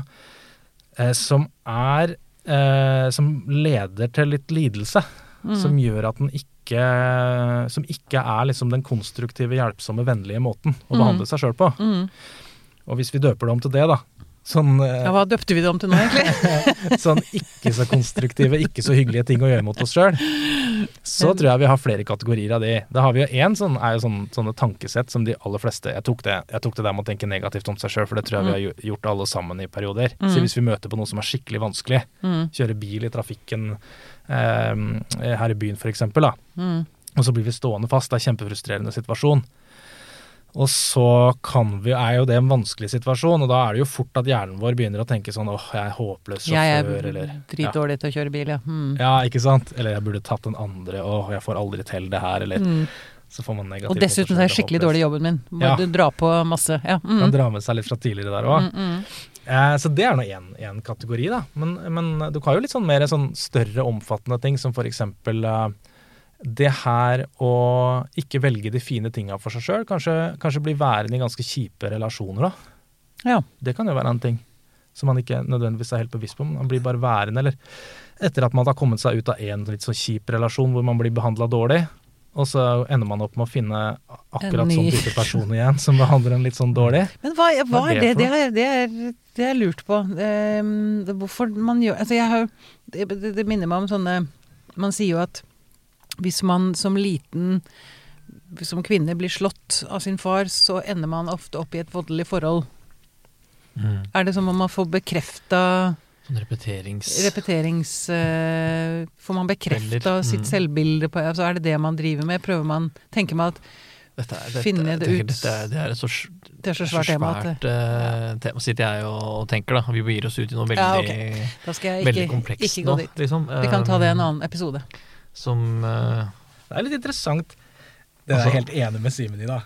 eh, som er eh, Som leder til litt lidelse. Mm. Som gjør at den ikke Som ikke er liksom den konstruktive, hjelpsomme, vennlige måten å Mm. behandle seg sjøl på. Mm. Og hvis vi døper det om til det, da. Sånn, eh, Ja, hva døpte vi det om til nå, egentlig? sånn ikke så konstruktive, ikke så hyggelige ting å gjøre mot oss sjøl, så tror jeg vi har flere kategorier av de. Da har vi jo én sånn, er jo sånn, sånne tankesett som de aller fleste Jeg tok det, jeg tok det der med å tenke negativt om seg sjøl, for det tror jeg vi har gjort alle sammen i perioder. Så Mm. hvis vi møter på noe som er skikkelig vanskelig, Mm. kjøre bil i trafikken eh, her i byen f.eks., Mm. og så blir vi stående fast, det er en kjempefrustrerende situasjon. Og så kan vi, er jo det en vanskelig situasjon, og da er det jo fort at hjernen vår begynner å tenke sånn åh, jeg er håpløs Jeg sjåfør, er eller ja. til å kjøre bil, ja. Mm. Ja, ikke sant? Eller jeg burde tatt den andre, åh, jeg får aldri til det her, eller Mm. så får man negativt Og dessuten er jeg skikkelig dårlig i jobben min. Må Ja. du dra på masse. Ja. Kan Mm. dra med seg litt fra tidligere der òg. Mm, mm. Eh, så det er nå én kategori, da. Men, men du har jo litt sånn mer sånn større, omfattende ting, som for eksempel eh, det her å ikke velge de fine tinga for seg sjøl. Kanskje, kanskje bli værende i ganske kjipe relasjoner, da. Ja. Det kan jo være en ting som man ikke nødvendigvis er helt bevisst på. Man blir bare værende, eller etter at man har kommet seg ut av en litt sånn kjip relasjon hvor man blir behandla dårlig, og så ender man opp med å finne akkurat sånn type person igjen som behandler en litt sånn dårlig. Men hva, hva er det det? er det er, det er lurt på. Det, hvorfor man gjør Altså, jeg har det, det minner meg om sånne Man sier jo at hvis man som liten som kvinne blir slått av sin far, så ender man ofte opp i et voldelig forhold. Mm. Er det som om man får bekrefta Sånn repeterings... repeterings... uh, får man bekrefta mm. sitt selvbilde på altså Er det det man driver med? Prøver man Tenker man at Dette er, dette, finne det ut. Dette, er- det er et så, det er så svært tema at eh, tema, sitter jeg og, og tenker, da. Vi begir oss ut i noe veldig, Ja, okay. Veldig komplekst ikke nå, liksom. Vi kan ta det i en Eh, annen episode. Som uh, Det er litt interessant. Det er Altså- jeg helt enig med Simen i, da.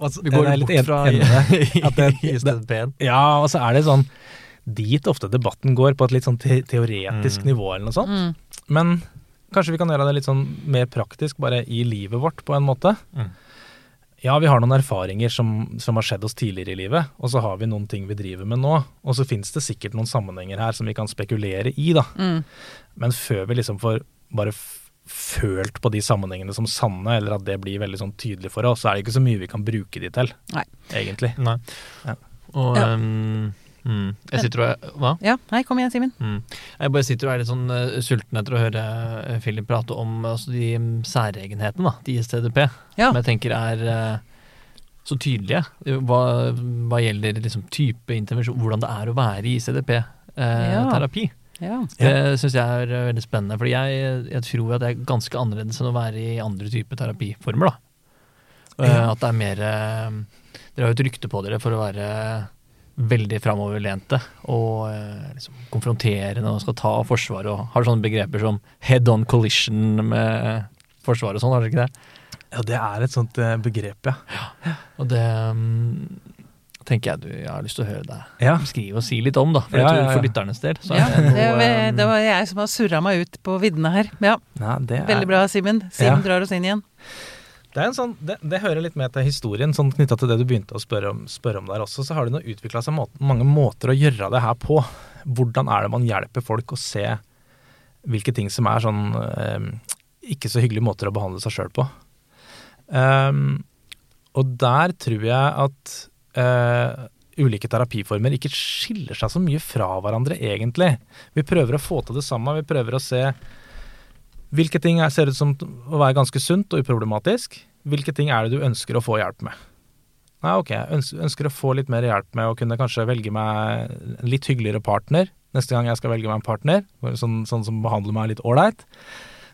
Altså, Vi går er bort en- fra enig med. At det- i stedet P1. Ja, og så er det sånn dit ofte debatten går, på et litt sånn te teoretisk Mm. nivå eller noe sånt. Mm. Men kanskje vi kan gjøre det litt sånn mer praktisk, bare i livet vårt, på en måte. Mm. Ja, vi har noen erfaringer som, som har skjedd oss tidligere i livet, og så har vi noen ting vi driver med nå. Og så finnes det sikkert noen sammenhenger her som vi kan spekulere i, da. Mm. Men før vi liksom får bare følt på de sammenhengene som sanne, eller at det blir veldig sånn tydelig for oss, så er det ikke så mye vi kan bruke de til, Nei. egentlig. Nei. Ja. Og Ja. Um, mm, jeg sitter og Hva? Ja, nei, kom igjen, Simen. Mm. Jeg bare sitter og er litt sånn uh, sulten etter å høre eh, Philip prate om altså, de mm, særegenhetene da, til ISTDP. Ja. Som jeg tenker er uh, så tydelige. Hva, hva gjelder liksom, type intervensjon, hvordan det er å være i. ICDP-terapi. Ja. Det syns jeg er eh, veldig spennende, fordi jeg, jeg tror at det er ganske annerledes enn å være i andre typer terapiformer. da. Eh, Ja. At det er mer eh, Dere har jo et rykte på dere for å være veldig framoverlente og eh, liksom konfronterende og skal ta Forsvaret og har sånne begreper som head on collision med Forsvaret og sånn, har dere ikke det? Ja, det er et sånt eh, begrep, ja. ja. Og det mm, tenker jeg du jeg har lyst til å høre deg Ja, skrive og si litt om, da. For Ja, tror ja, ja. for lytternes del så Ja, det det, noe var- eh, det var jeg som har surra meg ut på viddene her. Ja, er, Veldig bra, Simen. Simen drar oss inn igjen. Det, er en sånn, det, det hører litt med til historien, sånn knytta til det du begynte å spørre om, spørre om der også. Så har det utvikla seg må mange måter å gjøre det her på. Hvordan er det man hjelper folk å se hvilke ting som er sånn eh, ikke så hyggelige måter å behandle seg sjøl på. Um, og der tror jeg at eh, ulike terapiformer ikke skiller seg så mye fra hverandre, egentlig. Vi prøver å få til det samme. Vi prøver å se hvilke ting er, ser ut som å være ganske sunt og uproblematisk. Hvilke ting er det du ønsker å få hjelp med? Nei, ok, jeg ønsker å få litt mer hjelp med å kunne kanskje velge meg en litt hyggeligere partner neste gang jeg skal velge meg en partner, sånn, sånn som behandler meg litt ålreit.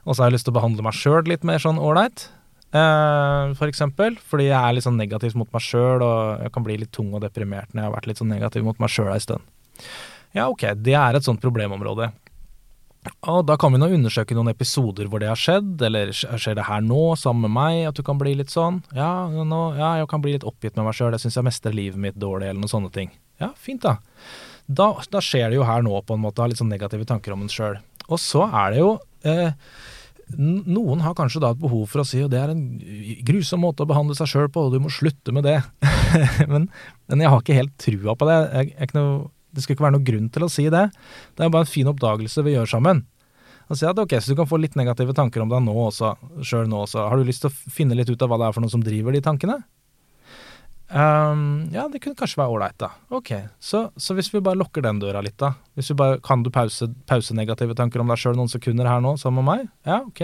Og så har jeg lyst til å behandle meg sjøl litt mer sånn ålreit, eh, for eksempel. Fordi jeg er litt sånn negativ mot meg sjøl, og jeg kan bli litt tung og deprimert når jeg har vært litt sånn negativ mot meg sjøl ei stund. Ja, ok, det er et sånt problemområde. Og da kan vi nå undersøke noen episoder hvor det har skjedd, eller skjer det her nå sammen med meg, at du kan bli litt sånn. Ja, nå, ja jeg kan bli litt oppgitt med meg sjøl, jeg syns jeg mestrer livet mitt dårlig, eller noen sånne ting. Ja, fint da. Da, da skjer det jo her nå, på en måte, å ha litt sånn negative tanker om en sjøl. Og så er det jo eh, Noen har kanskje da et behov for å si at det er en grusom måte å behandle seg sjøl på, og du må slutte med det. men, men jeg har ikke helt trua på det. Jeg, jeg noe, det skulle ikke være noen grunn til å si det. Det er bare en fin oppdagelse vi gjør sammen. Og si at ok, Så du kan få litt negative tanker om deg nå også, sjøl nå også. Har du lyst til å finne litt ut av hva det er for noe som driver de tankene? Ehm, ja, det kunne kanskje være ålreit, da. Ok, så, så hvis vi bare lukker den døra litt, da. Hvis vi bare, Kan du pause, pause negative tanker om deg sjøl noen sekunder her nå, sammen med meg? Ja, ok.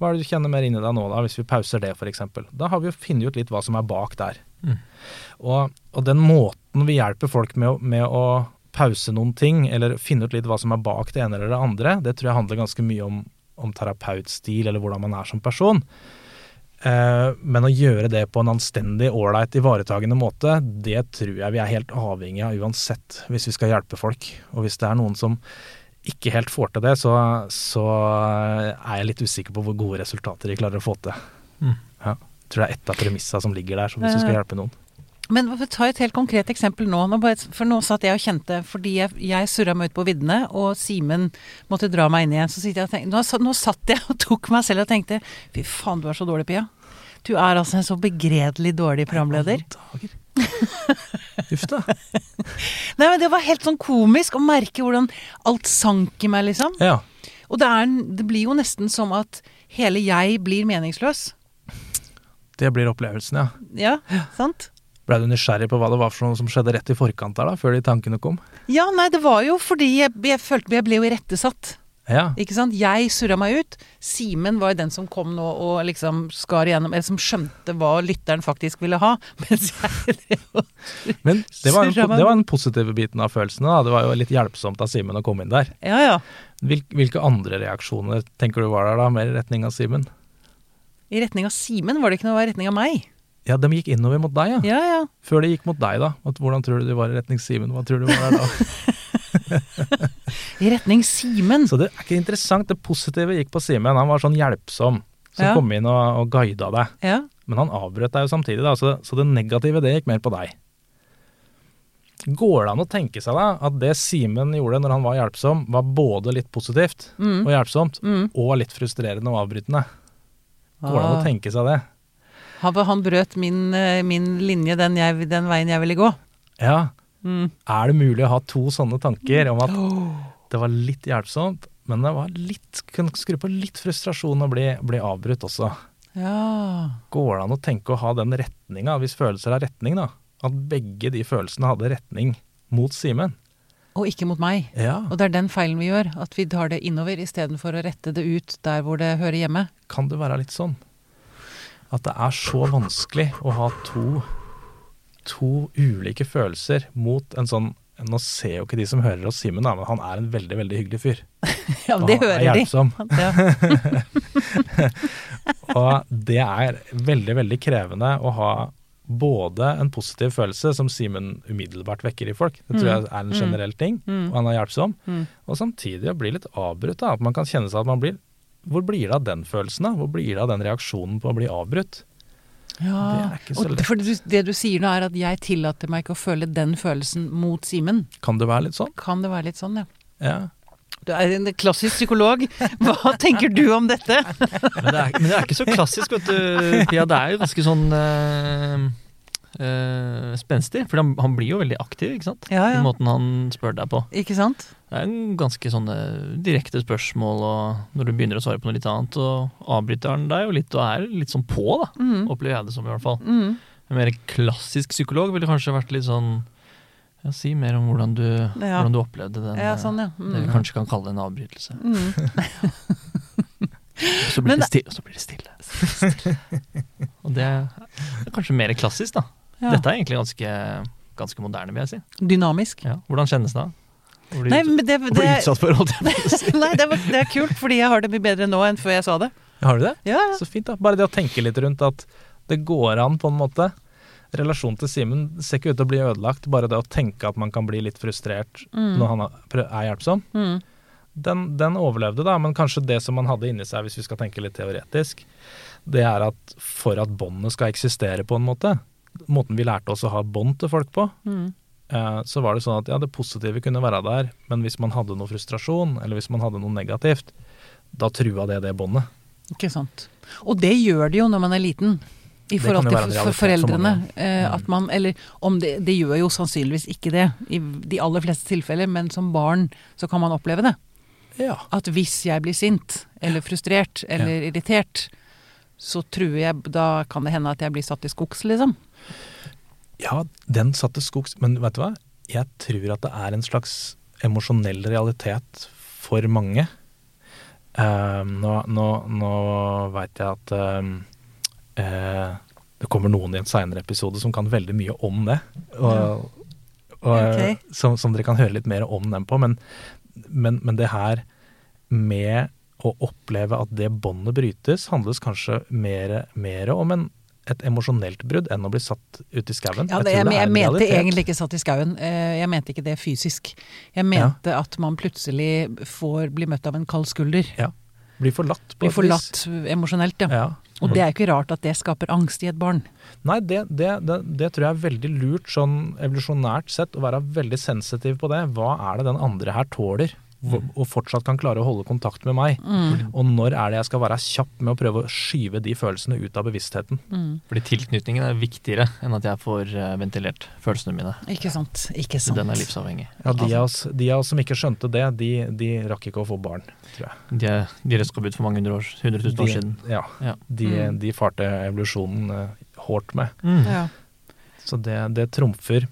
Hva er det du kjenner mer inni deg nå, da, hvis vi pauser det, f.eks.? Da har vi jo funnet ut litt hva som er bak der. Mm. Og, og den måten vi hjelper folk med, å- med å pause noen ting, eller finne ut litt hva som er bak det ene eller det andre, det tror jeg handler ganske mye om, om terapeutstil, eller hvordan man er som person. Eh, men å gjøre det på en anstendig, ålreit, ivaretagende måte, det tror jeg vi er helt avhengig av uansett, hvis vi skal hjelpe folk. Og hvis det er noen som ikke helt får til det, så, så er jeg litt usikker på hvor gode resultater de klarer å få til. Mm. Ja. Jeg tror det er ett av premissa som ligger der, så hvis du skal hjelpe noen. Men ta et helt konkret eksempel nå? nå bare, for nå satt jeg og kjente, fordi jeg, jeg surra meg ut på viddene, og Simen måtte dra meg inn igjen. Så sitter jeg og tenker, nå, nå satt jeg og tok meg selv og tenkte Fy faen, du er så dårlig, Pia. Du er altså en så begredelig dårlig programleder. Dager. Uff da. Nei, men Det var helt sånn komisk å merke hvordan alt sank i meg, liksom. Ja. Og det, er, det blir jo nesten som at hele jeg blir meningsløs. Det blir opplevelsen, ja. Ja, sant? Ble du nysgjerrig på hva det var for noe som skjedde rett i forkant der, da, før de tankene kom? Ja, nei, det var jo fordi jeg, jeg følte jeg ble jo irettesatt. Ja. Ikke sant? Jeg surra meg ut. Simen var jo den som kom nå og liksom skar igjennom, eller som skjønte hva lytteren faktisk ville ha. Mens jeg drev og Men det var, en, det var den positive biten av følelsene. Da. Det var jo litt hjelpsomt av Simen å komme inn der. Ja ja. Hvilke andre reaksjoner tenker du var der, da? Mer i retning av Simen? I retning av Simen var det ikke noe i retning av meg. Ja, de gikk innover mot deg, ja. Ja ja. Før de gikk mot deg, da. At, hvordan tror du de var i retning Simen? Hva tror du var der da? I retning Simen. Så det er ikke interessant. Det positive gikk på Simen. Han var sånn hjelpsom. Som Ja. kom inn og, og guida deg. Ja. Men han avbrøt deg jo samtidig, da. Så, så det negative, det gikk mer på deg. Går det an å tenke seg da at det Simen gjorde når han var hjelpsom, var både litt positivt Mm. og hjelpsomt, Mm. og litt frustrerende og avbrytende? Går det an å Ah. tenke seg det? Han, han brøt min, eh, min linje, den, jeg, den veien jeg ville gå. Ja. Mm. Er det mulig å ha to sånne tanker om at det var litt hjelpsomt, men det var litt, kunne skru på litt frustrasjon og bli, bli avbrutt også? Ja. Går det an å tenke å ha den retninga, hvis følelser har retning, da? At begge de følelsene hadde retning mot Simen? Og ikke mot meg. Ja. Og det er den feilen vi gjør. At vi tar det innover istedenfor å rette det ut der hvor det hører hjemme. Kan det være litt sånn? At det er så vanskelig å ha to, to ulike følelser mot en sånn Nå ser jo ikke de som hører oss Simen, men han er en veldig, veldig hyggelig fyr. Ja, Og det han er hører de. hjelpsom. Ja. Og det er veldig, veldig krevende å ha både en positiv følelse, som Simen umiddelbart vekker i folk, det tror jeg er en Mm. generell ting, Mm. og han er hjelpsom, Mm. og samtidig å bli litt avbrutt. At man kan kjenne seg at man blir Hvor blir det av den følelsen, da? Hvor blir det av den reaksjonen på å bli avbrutt? Ja. Det og det, for det, du sier nå er at jeg tillater meg ikke å føle den følelsen mot Simen. Kan det være litt sånn? Kan det være litt sånn, ja. Ja. Du er en klassisk psykolog. Hva tenker du om dette? Men det, er, men det er ikke så klassisk, vet du, Pia. Det er jo ganske sånn eh, eh, spenstig. For han, han blir jo veldig aktiv, ikke sant? Ja, I måten han spør deg på. Ikke sant? Det er en ganske sånne direkte spørsmål, og når du begynner å svare på noe litt annet, og avbryter han deg jo litt, og er litt sånn på, da. Mm. Opplever jeg det som, i hvert fall. Mm. En mer klassisk psykolog ville kanskje vært litt sånn ja, Si mer om hvordan du, Ja. hvordan du opplevde den. Ja, sånn, ja. Det vi Mm. kanskje kan kalle en avbrytelse. Mm. Så blir, det, stille, og så blir det stille. og det er kanskje mer klassisk, da. Ja. Dette er egentlig ganske, ganske moderne, vil jeg si. Dynamisk. Ja. Hvordan kjennes det? Å bli, Nei, ut- men det, å bli det, utsatt for, holdt jeg på å si. nei det, var, det er kult, fordi jeg har det mye bedre nå enn før jeg sa det. Har du det? Ja, ja. Så fint, da. Bare det å tenke litt rundt at det går an, på en måte. Relasjonen til Simen ser ikke ut til å bli ødelagt. Bare det å tenke at man kan bli litt frustrert Mm. når han er er hjelpsom. Mm. Den, den overlevde, da, men kanskje det som man hadde inni seg, hvis vi skal tenke litt teoretisk, det er at for at båndet skal eksistere på en måte, måten vi lærte oss å ha bånd til folk på, Mm. eh, så var det sånn at ja, det positive kunne være der, men hvis man hadde noe frustrasjon, eller hvis man hadde noe negativt, da trua det det båndet. Ikke sant. Og det gjør det jo når man er liten. I forhold til for, foreldrene. eh, Mm. At man, eller om det, det gjør jo sannsynligvis ikke det i de aller fleste tilfeller, men som barn så kan man oppleve det. Ja. At hvis jeg blir sint, eller frustrert, eller irritert, så truer jeg Da kan det hende at jeg blir satt i skogs, liksom. Ja, den satt til skogs, men vet du hva? Jeg tror at det er en slags emosjonell realitet for mange. Um, nå nå, nå veit jeg at eh, det kommer noen i en seinere episode som kan veldig mye om det. Og, og, Ok. som, som dere kan høre litt mer om dem på. Men, men, men det her med å oppleve at det båndet brytes, handles kanskje mer, mer om en, et emosjonelt brudd enn å bli satt ut i skauen. Ja, jeg, jeg, jeg mente egentlig ikke satt i skauen. Eh, Jeg mente ikke det fysisk. Jeg mente at man plutselig får bli møtt av en kald skulder. Blir forlatt på Blir forlatt emosjonelt, ja. Ja. Og det er jo ikke rart at det skaper angst i et barn. Nei, det, det, det, det tror jeg er veldig lurt sånn evolusjonært sett, å være veldig sensitiv på det. Hva er det den andre her tåler? Hvor- Og fortsatt kan klare å holde kontakt med meg. Mm. Og når er det jeg skal være kjapp med å prøve å skyve de følelsene ut av bevisstheten? Mm. Fordi tilknytningen er viktigere enn at jeg får eh, ventilert følelsene mine. Ikke sant. Ikke sant. den er livsavhengig. Ja, de av oss, de av oss som ikke skjønte det, de, de rakk ikke å få barn, tror jeg. De er, de røska ut for mange hundre år, hundre tusen år siden. Ja, Ja. de, Mm. de farte evolusjonen hårdt hårt med. Ja. Så det, det trumfer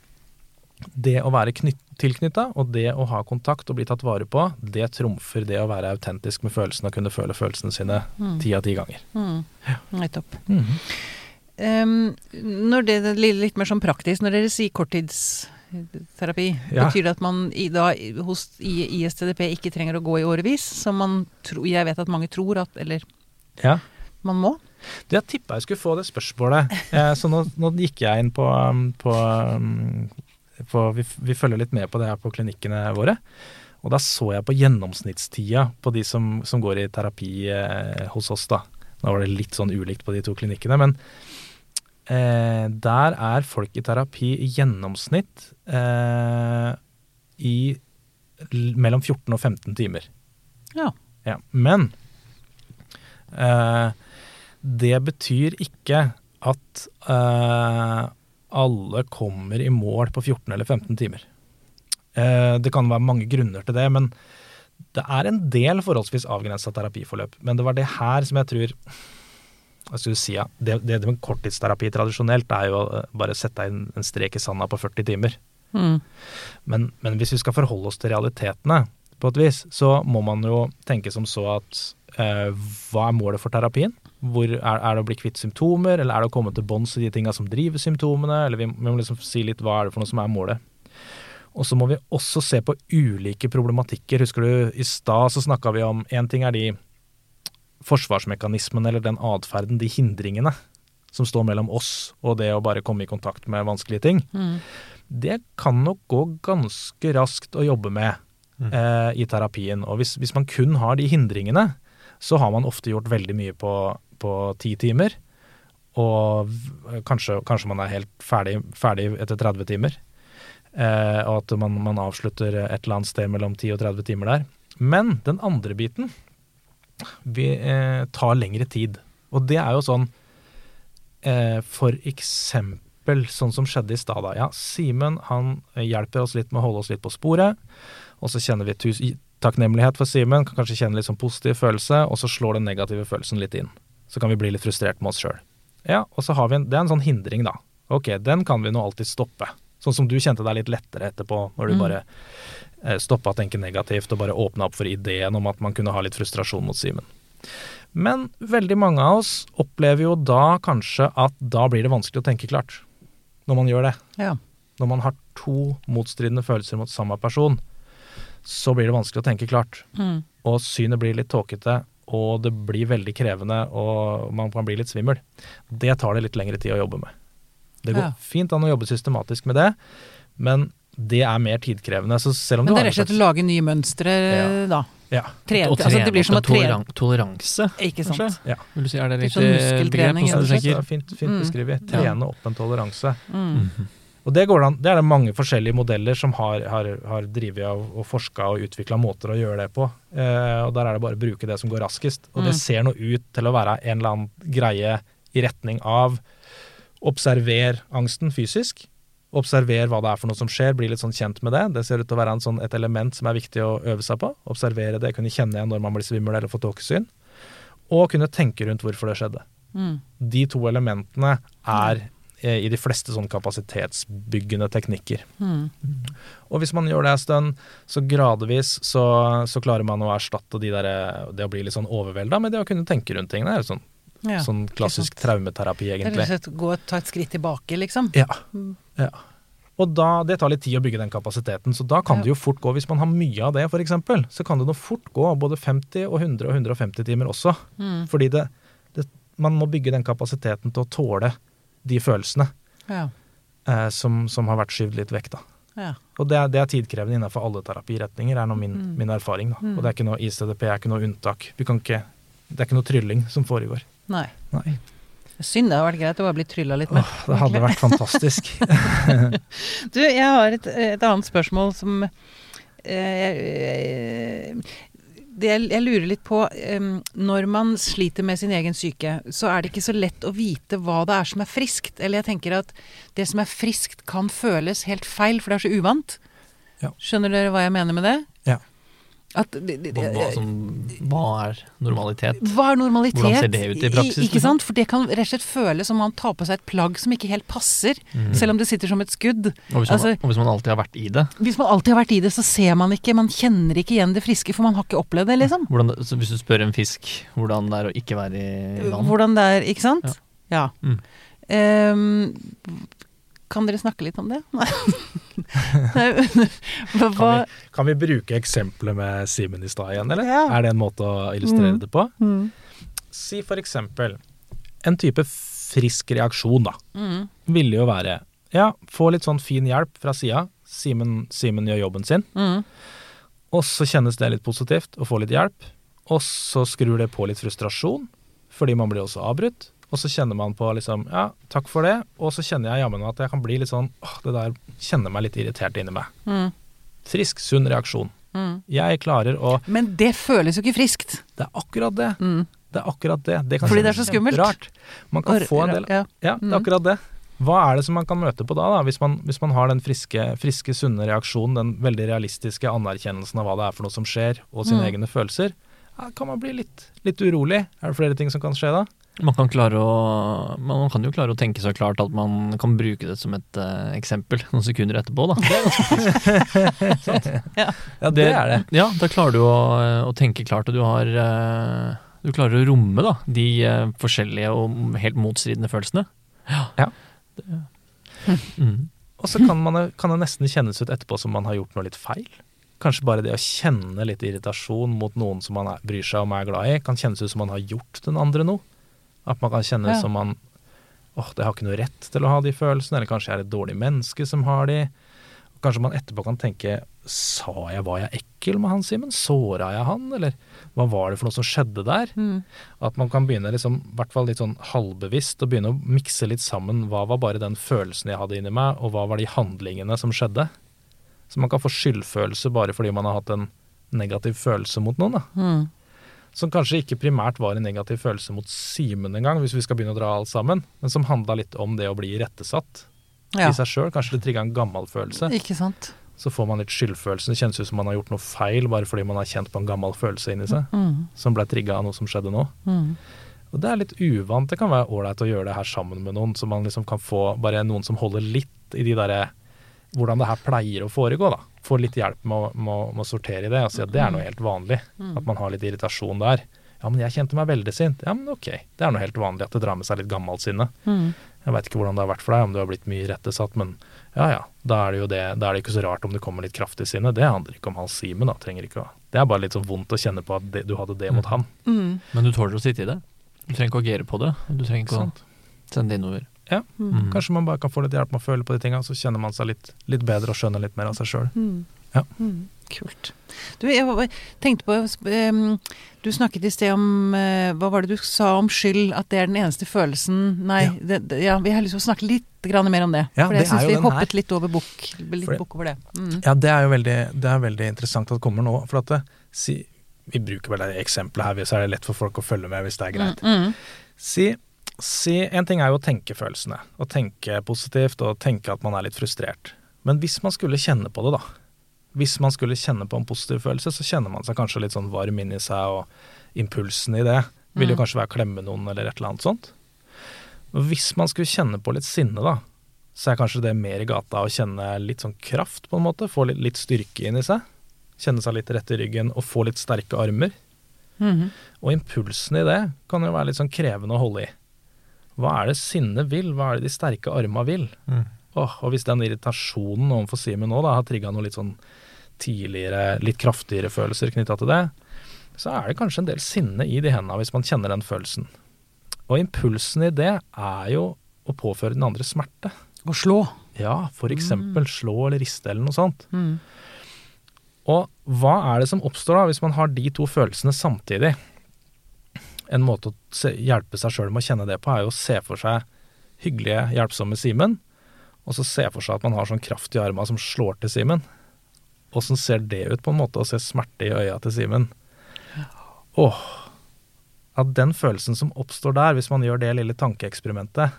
det å være tilknytta og det å ha kontakt og bli tatt vare på, det trumfer det å være autentisk med følelsene og kunne føle følelsene sine ti av ti ganger. Mm. Nettopp. Mhm. Um, når det er litt mer sånn praktisk, når dere sier korttidsterapi, Ja. betyr det at man i, da, hos i ISTDP ikke trenger å gå i årevis, som man tro, jeg vet at mange tror at Eller Ja. man må? Det Jeg tippa jeg skulle få det spørsmålet, eh, så nå, nå gikk jeg inn på, um, på, um, på vi, vi følger litt med på det her på klinikkene våre. Og da så jeg på gjennomsnittstida på de som, som går i terapi eh, hos oss, da. Nå var det litt sånn ulikt på de to klinikkene, men eh, der er folk i terapi i gjennomsnitt eh, i mellom 14 og 15 timer. Ja. Ja, men eh, det betyr ikke at eh, alle kommer i mål på 14 eller 15 timer. Eh, det kan være mange grunner til det, men det er en del forholdsvis avgrensa terapiforløp. Men det var det her som jeg tror skal du si, ja, det, det med korttidsterapi tradisjonelt er jo å bare sette inn en strek i sanda på 40 timer. Mm. Men, men hvis vi skal forholde oss til realitetene på et vis, så må man jo tenke som så at eh, hva er målet for terapien? Hvor er, er det å bli kvitt symptomer, eller er det å komme til bunns i de tinga som driver symptomene? Eller vi, vi må liksom si litt hva er det for noe som er målet. Og så må vi også se på ulike problematikker. Husker du i stad så snakka vi om én ting er de forsvarsmekanismene eller den atferden, de hindringene, som står mellom oss og det å bare komme i kontakt med vanskelige ting Mm. det kan nok gå ganske raskt å jobbe med Mm. eh, i terapien. Og hvis, hvis man kun har de hindringene, så har man ofte gjort veldig mye på, på ti timer. Og kanskje, kanskje man er helt ferdig, ferdig etter 30 timer. Eh, og at man, man avslutter et eller annet sted mellom 10 og 30 timer der. Men den andre biten vi, eh, tar lengre tid. Og det er jo sånn eh, For eksempel sånn som skjedde i stad. Ja, Simen han hjelper oss litt med å holde oss litt på sporet. Og så kjenner vi takknemlighet for Simen, kan kanskje kjenne litt sånn positiv følelse, og så slår den negative følelsen litt inn. Så kan vi bli litt frustrert med oss sjøl. Ja, og så har vi en, Det er en sånn hindring, da. Ok, den kan vi nå alltid stoppe. Sånn som du kjente deg litt lettere etterpå, når du Mm. bare eh, stoppa å tenke negativt og bare åpna opp for ideen om at man kunne ha litt frustrasjon mot Simen. Men veldig mange av oss opplever jo da kanskje at da blir det vanskelig å tenke klart. Når man gjør det. Ja. Når man har to motstridende følelser mot samme person, så blir det vanskelig å tenke klart. Mm. Og synet blir litt tåkete, og det blir veldig krevende, og man kan bli litt svimmel. Det tar det litt lengre tid å jobbe med. Det går Ja. fint an å jobbe systematisk med det, men det er mer tidkrevende. Så selv om Men det er rett og slett å lage nye mønstre, da. Ja. Trene, Og altså det blir som å trene. toleran- toleranse, Ikke sant. kanskje? Ja. Vil du si, er det Litt litt sånn eh, muskeltrening, begrep er fint, fint Mm. beskrevet. Ja. Trene opp en toleranse. Mm. Og det, går an, det er det mange forskjellige modeller som har, har, har drevet av og forska og utvikla måter å gjøre det på. Eh, og der er det bare å bruke det som går raskest. Og det Mm. ser nå ut til å være en eller annen greie i retning av observer angsten fysisk. Observer hva det er for noe som skjer, bli litt sånn kjent med det. Det ser ut til å være en sånn, et element som er viktig å øve seg på. Observere det, kunne kjenne igjen når man blir svimmel eller får tåkesyn. Og kunne tenke rundt hvorfor det skjedde. Mm. De to elementene er i de fleste sånn kapasitetsbyggende teknikker. Mm. Og hvis man gjør det en stund, så gradvis så, så klarer man å erstatte de der, det å bli litt sånn overvelda med det å kunne tenke rundt ting. Det er sånn, Ja. sånn klassisk traumeterapi er rett egentlig. og slett gå og ta et skritt tilbake, liksom. Ja. Mm. ja. Og da, det tar litt tid å bygge den kapasiteten, så da kan Ja. det jo fort gå, hvis man har mye av det f.eks., så kan det nå fort gå både 50 og 100 og 150 timer også. Mm. Fordi det, det, man må bygge den kapasiteten til å tåle de følelsene Ja. eh, som, som har vært skyvd litt vekk, da. ja. Og det er, det er tidkrevende innenfor alle terapiretninger, er nå min, Mm. min erfaring. Da. Mm. Og det er ikke noe ICDP er ikke noe unntak. Vi kan ikke, det er ikke noe trylling som foregår. Nei. Nei. Synd, det hadde vært greit å bare bli trylla litt mer. Åh, det hadde vært fantastisk. Du, jeg har et, et annet spørsmål som eh, eh, det jeg, lurer litt på Når man sliter med sin egen syke, så er det ikke så lett å vite hva det er som er friskt. Eller jeg tenker at det som er friskt, kan føles helt feil, for det er så uvant. Ja. Skjønner dere hva jeg mener med det? Ja. At, det- det- Hva, hva, som, hva er normalitet? Hva er normalitet? Hvordan ser det ut i praksis, ikke liksom? sant? For det kan rett og slett føles som man tar på seg et plagg som ikke helt passer, Mm. selv om det sitter som et skudd. Og hvis, man, altså- og hvis man alltid har vært i det, Hvis man alltid har vært i det, så ser man ikke, man kjenner ikke igjen det friske, for man har ikke opplevd det, liksom. hvordan, så hvis du spør en fisk hvordan det er å ikke være i vann Hvordan det er, ikke sant? Ja. Mm. Ehm, kan dere snakke litt om det? Kan vi, kan vi bruke eksempelet med Simen i stad igjen, eller? Ja. Er det en måte å illustrere Mm. det på? mm. Si for eksempel en type frisk reaksjon, da. Mm. Ville jo være ja, få litt sånn fin hjelp fra sida. Simen, Simen gjør jobben sin. Mm. Og så kjennes det litt positivt å få litt hjelp. Og så skrur det på litt frustrasjon, fordi man blir også avbrutt. Og så kjenner man på liksom ja, takk for det. Og så kjenner jeg jammen at jeg kan bli litt sånn åh, det der kjenner meg litt irritert inni meg. Mm. Frisk, sunn reaksjon. Mm. Jeg klarer å Men det føles jo ikke friskt. Det er akkurat det. Mm. Det er akkurat det. det kan Fordi det er så skummelt. Rart. Man kan få en del Ja. Ja, det Mm. er akkurat det. Hva er det som man kan møte på da, da hvis, man, hvis man har den friske, friske, sunne reaksjonen, den veldig realistiske anerkjennelsen av hva det er for noe som skjer, og sine Mm. egne følelser? Ja, kan man bli litt, litt urolig? Er det flere ting som kan skje da? Man kan, klare å, man kan jo klare å tenke så klart at man kan bruke det som et uh, eksempel noen sekunder etterpå. Da. Ja, det, er det. Ja, da klarer du å, å tenke klart, og du har uh, Du klarer å romme da, de uh, forskjellige og helt motstridende følelsene. Ja. Ja. Det, mm. Og så kan, man, kan det nesten kjennes ut etterpå som man har gjort noe litt feil. Kanskje bare det å kjenne litt irritasjon mot noen som man er, bryr seg om og er glad i, kan kjennes ut som man har gjort den andre noe. At man kan kjenne Ja. som man åh, jeg har ikke noe rett til å ha de følelsene, eller kanskje jeg er et dårlig menneske som har de. Kanskje man etterpå kan tenke sa jeg var jeg ekkel med han Simen? Såra jeg han, eller hva var det for noe som skjedde der? Mm. At man kan begynne liksom, i hvert fall litt sånn halvbevisst, å begynne å mikse litt sammen hva var bare den følelsen jeg hadde inni meg, og hva var de handlingene som skjedde. Så man kan få skyldfølelse bare fordi man har hatt en negativ følelse mot noen. da. Mm. Som kanskje ikke primært var en negativ følelse mot Simen engang, hvis vi skal begynne å dra alt sammen, men som handla litt om det å bli irettesatt Ja. i seg sjøl. Kanskje det trigga en gammel følelse. Ikke sant. Så får man litt skyldfølelse. Det kjennes ut som man har gjort noe feil bare fordi man har kjent på en gammel følelse inni seg, Mm. som ble trigga av noe som skjedde nå. Mm. Og det er litt uvant. Det kan være ålreit å gjøre det her sammen med noen, så man liksom kan få bare noen som holder litt i de derre hvordan det her pleier å foregå, da. Få litt hjelp med å, med, med å sortere i det og si at det er noe helt vanlig. At man har litt irritasjon der. Ja, men jeg kjente meg veldig sint. Ja, men ok. Det er noe helt vanlig at det drar med seg litt gammelt sinne. Mm. Jeg veit ikke hvordan det har vært for deg, om du har blitt mye irettesatt, men ja ja, da er det jo det. Da er det ikke så rart om det kommer litt kraftig sinne. Det handler ikke om Hans Simen, da. Trenger ikke å Det er bare litt så vondt å kjenne på at det, du hadde det mot han. Mm. Men du tåler å sitte i det. Du trenger ikke å agere på det. Du trenger Ikke ikke å sende det innover. Ja. Mm. Kanskje man bare kan få litt hjelp med å føle på de tinga, så kjenner man seg litt, litt bedre og skjønner litt mer av seg sjøl. Mm. Ja. Mm. Kult. Du, jeg tenkte på Du snakket i sted om eh, Hva var det du sa om skyld? At det er den eneste følelsen Nei, Ja. det, det, ja, vi har lyst til å snakke litt mer om det. Ja, for det jeg syns vi den hoppet her. litt over bukk det- over det. Mm. Ja, det er jo veldig, det er veldig interessant at det kommer nå. For at det, si, vi bruker vel det eksempelet her, så er det lett for folk å følge med hvis det er greit. Mm. Si, si En ting er jo å tenke følelsene, å tenke positivt og tenke at man er litt frustrert. Men hvis man skulle kjenne på det, da. Hvis man skulle kjenne på en positiv følelse, så kjenner man seg kanskje litt sånn varm inni seg, og impulsen i det vil jo Mm. kanskje være å klemme noen eller et eller annet sånt. Hvis man skulle kjenne på litt sinne, da, så er kanskje det mer i gata å kjenne litt sånn kraft, på en måte. Få litt, litt styrke inni seg. Kjenne seg litt rett i ryggen og få litt sterke armer. Mhm. Og impulsen i det kan jo være litt sånn krevende å holde i. Hva er det sinnet vil? Hva er det de sterke arma vil? Mm. Oh, og hvis den irritasjonen overfor Simen nå da, har trigga noe litt sånn tidligere, litt kraftigere følelser knytta til det, så er det kanskje en del sinne i de hendene hvis man kjenner den følelsen. Og impulsen i det er jo å påføre den andre smerte. Å slå. Ja, for eksempel slå eller riste eller noe sånt. Mm. Og hva er det som oppstår da hvis man har de to følelsene samtidig? En måte å hjelpe seg sjøl med å kjenne det på, er jo å se for seg hyggelige, hjelpsomme Simen, og så se for seg at man har sånn kraft i arma som slår til Simen. Åssen ser det ut, på en måte, å se smerte i øya til Simen? Åh. At den følelsen som oppstår der, hvis man gjør det lille tankeeksperimentet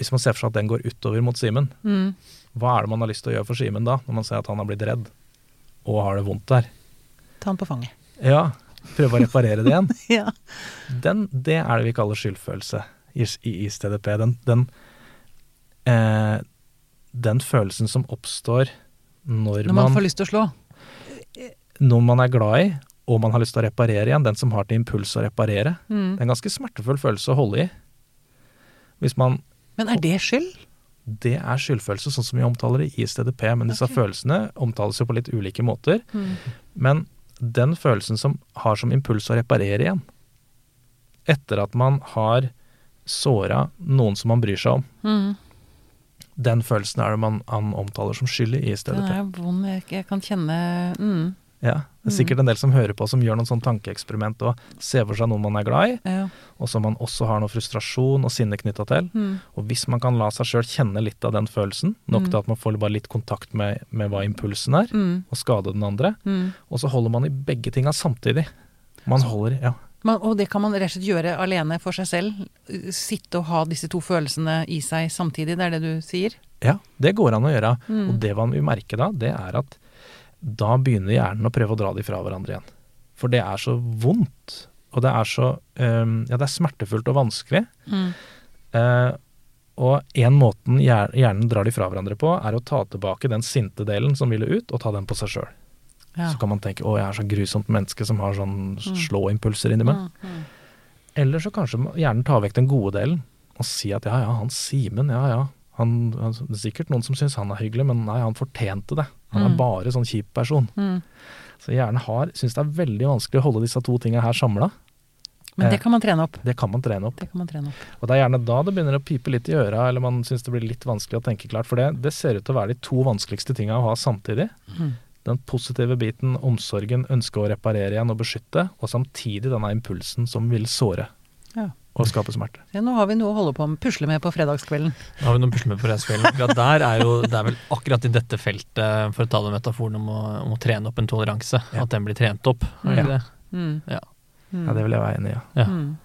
Hvis man ser for seg at den går utover mot Simen, Mm. hva er det man har lyst til å gjøre for Simen da, når man ser at han har blitt redd og har det vondt der? Ta han på fanget. Ja, prøve å reparere det igjen. Ja. Den, det er det vi kaller skyldfølelse i, i, i STDP. Den, den, eh, den følelsen som oppstår når, Når man man, får lyst til å slå. når man er glad i, og man har lyst til å reparere igjen. Den som har til impuls å reparere. Mm. Det er en ganske smertefull følelse å holde i. Hvis man Men er det skyld? Det er skyldfølelse, sånn som vi omtaler det i STDP. Men disse okay. følelsene omtales jo på litt ulike måter. Mm. Men den følelsen som har som impuls å reparere igjen, etter at man har såra noen som man bryr seg om, Mm. den følelsen er det man, man omtaler som skyld i stedet. Den er vond. Jeg, jeg kan kjenne mm. Ja, det er sikkert en del som hører på som gjør noen sånn tankeeksperiment og ser for seg noen man er glad i, Ja. og som man også har noe frustrasjon og sinne knytta til. Mm. Og hvis man kan la seg sjøl kjenne litt av den følelsen, nok Mm. til at man får bare litt kontakt med, med hva impulsen er, Mm. og skade den andre, Mm. og så holder man i begge tinga samtidig. Man holder Ja. Man, og det kan man rett og slett gjøre alene for seg selv. Sitte og ha disse to følelsene i seg samtidig, det er det du sier? ja, det går an å gjøre. Mm. Og det man vil merke da, det er at da begynner hjernen å prøve å dra de fra hverandre igjen. For det er så vondt, og det er så um, Ja, det er smertefullt og vanskelig. Mm. Uh, og en måten hjernen drar de fra hverandre på, er å ta tilbake den sinte delen som ville ut, og ta den på seg sjøl. Ja. Så kan man tenke 'å, jeg er så grusomt menneske som har sånn slå-impulser inni meg'. Mm. Mm. Eller så kanskje hjernen tar vekk den gode delen, og sier at 'ja ja, han Simen, ja ja'. Han, han, det er sikkert noen som syns han er hyggelig, men nei, han fortjente det. Han er Mm. bare sånn kjip person. Mm. Så hjernen har, syns det er veldig vanskelig å holde disse to tinga her samla. Men Eh. det kan man trene opp. Det kan man trene opp. Det kan man trene opp. Og det er gjerne da det begynner å pipe litt i øra, eller man syns det blir litt vanskelig å tenke klart. For det, det ser ut til å være de to vanskeligste tinga å ha samtidig. Mm. Den positive biten, omsorgen, ønsket å reparere igjen og beskytte, og samtidig denne impulsen som vil såre Ja. Og skape smerte. Ja, nå har vi noe å holde på med, pusle med på fredagskvelden. Nå har vi noe å pusle med på fredagskvelden. Akkurat der er jo, det er vel akkurat i dette feltet, for å ta den metaforen om å, om å trene opp en toleranse, Ja. at den blir trent opp. Er det Ja. det? Mm. Ja. Mm. Ja, det vil jeg være enig i. Ja. Ja. Mm.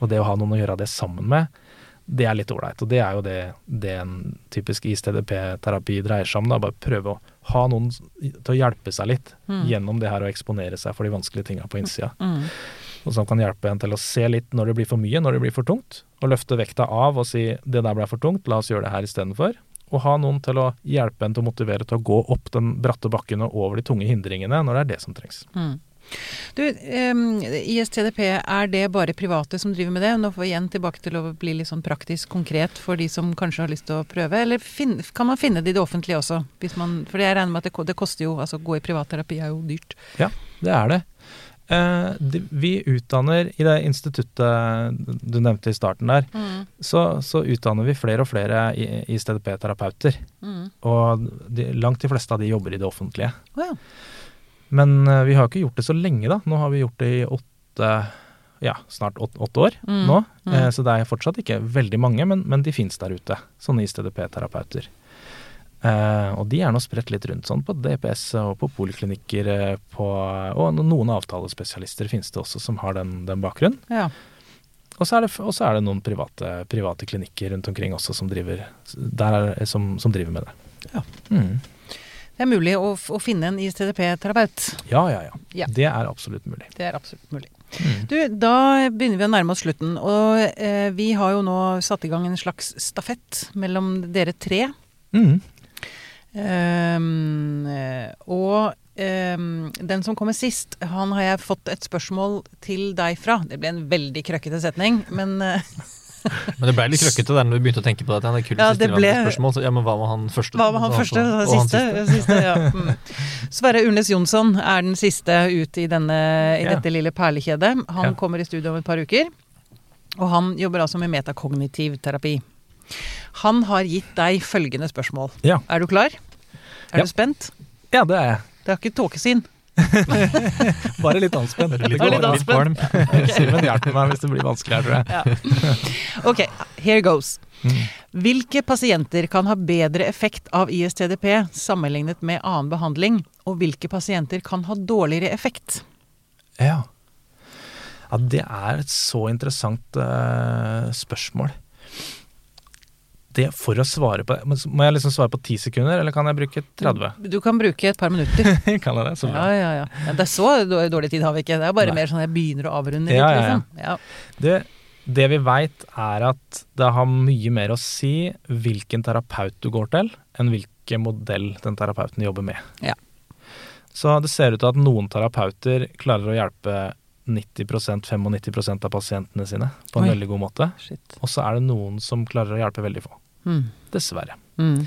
Og det å ha noen å gjøre det sammen med, det er litt ålreit. Og det er jo det, det en typisk ISTDP-terapi dreier seg om. Da. Bare prøve å ha noen til å hjelpe seg litt Mm. gjennom det her å eksponere seg for de vanskelige tinga på innsida. Mm. Og som kan hjelpe en til å se litt når det blir for mye, når det blir for tungt. Og løfte vekta av og si 'det der ble for tungt, la oss gjøre det her istedenfor'. Og ha noen til å hjelpe en til å motivere til å gå opp den bratte bakken og over de tunge hindringene når det er det som trengs. Mm. Du, um, ISTDP, er det bare private som driver med det? Nå får vi igjen tilbake til å bli litt sånn praktisk konkret for de som kanskje har lyst til å prøve. Eller finne, kan man finne det i det offentlige også? Hvis man, for jeg regner med at det, det koster jo, altså gå i privatterapi er jo dyrt. Ja, Det er det. Eh, vi utdanner i det instituttet du nevnte i starten der, så, så utdanner vi flere og flere i- ISTDP-terapeuter. Mm. Og de, langt de fleste av de jobber i det offentlige. Oh, ja. Men eh, vi har ikke gjort det så lenge, da. Nå har vi gjort det i åtte ja, snart åtte, åtte år Mm, nå. mm. Eh, så det er fortsatt ikke veldig mange, men, men de fins der ute. Sånne ISTDP-terapeuter. Eh, og de er nå spredt litt rundt sånn på DPS og på poliklinikker eh, på, og noen avtalespesialister finnes det også som har den, den bakgrunnen. ja. Og så er det, og så er det noen private, private klinikker rundt omkring også som driver, der er, som, som driver med det. Ja. Mm. Det er mulig å, å finne en ISTDP-terapeut. Ja, ja, ja, Ja. Det er absolutt mulig. Det er absolutt mulig. Mm. Du, da begynner vi å nærme oss slutten. Og eh, vi har jo nå satt i gang en slags stafett mellom dere tre. Mm. Eh, og um, den som kommer sist, han har jeg fått et spørsmål til deg fra. Det ble en veldig krøkkete setning, men uh, Men det ble litt krøkkete der når du begynte å tenke på. Det er Ja, det ble- spørsmål. Så, ja, men hva med han første? hva var han første? Og og han siste? siste ja. mm. Sverre Urnes Jonsson er den siste ut i, denne, i Ja. dette lille perlekjedet. Han Ja. kommer i studio om et par uker. Og han jobber altså med metakognitiv terapi. Han har gitt deg følgende spørsmål. Ja. Er du klar? Er Ja. du spent? ja, det er jeg. Det er ikke tåkesyn. Bare litt anspent. Litt, litt litt anspent. kvalm. Simen hjelper meg hvis det blir vanskelig her, tror jeg. Ok, here goes. Hvilke pasienter kan ha bedre effekt av ISTDP sammenlignet med annen behandling, og hvilke pasienter kan ha dårligere effekt? Ja. ja, det er et så interessant uh, spørsmål. Det for å svare på det? Må jeg liksom svare på ti sekunder, eller kan jeg bruke 30? Du kan bruke et par minutter. kan jeg det? Så bra. ja, ja. ja det er så dårlig tid har vi ikke. Det er bare Nei. mer sånn jeg begynner å avrunde litt, Ja, ja, ja. liksom. Ja. Det, det vi veit, er at det har mye mer å si hvilken terapeut du går til, enn hvilken modell den terapeuten jobber med. Ja. Så det ser ut til at noen terapeuter klarer å hjelpe 90-95% av pasientene sine på en Oi. veldig god måte. Shit. Og så er det noen som klarer å hjelpe veldig få. Mm. Dessverre. Mm.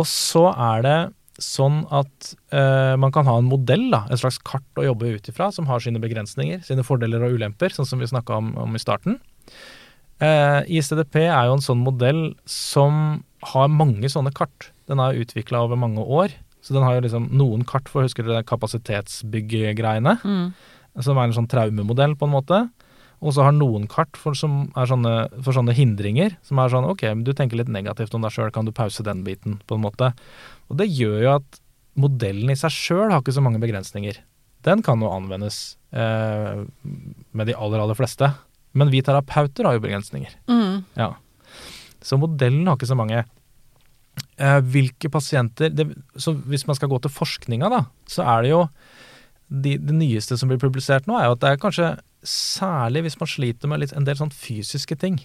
Og så er det sånn at uh, man kan ha en modell, da, et slags kart å jobbe ut ifra, som har sine begrensninger, sine fordeler og ulemper, sånn som vi snakka om, om i starten. Uh, ISTDP er jo en sånn modell som har mange sånne kart. Den er utvikla over mange år. Så den har jo liksom noen kart for, husker dere kapasitetsbygggreiene? Mm. som er en sånn traumemodell, på en måte. Og så har noen kart for, som sånne, for sånne hindringer, som er sånn ok, men du tenker litt negativt om deg sjøl, kan du pause den biten, på en måte. Og det gjør jo at modellen i seg sjøl har ikke så mange begrensninger. Den kan jo anvendes eh, med de aller, aller fleste. Men vi terapeuter har jo begrensninger. Mm. Ja. Så modellen har ikke så mange. Eh, hvilke pasienter det, Så hvis man skal gå til forskninga, da, så er det jo de, Det nyeste som blir publisert nå, er jo at det er kanskje særlig hvis man sliter med litt, en del sånn fysiske ting.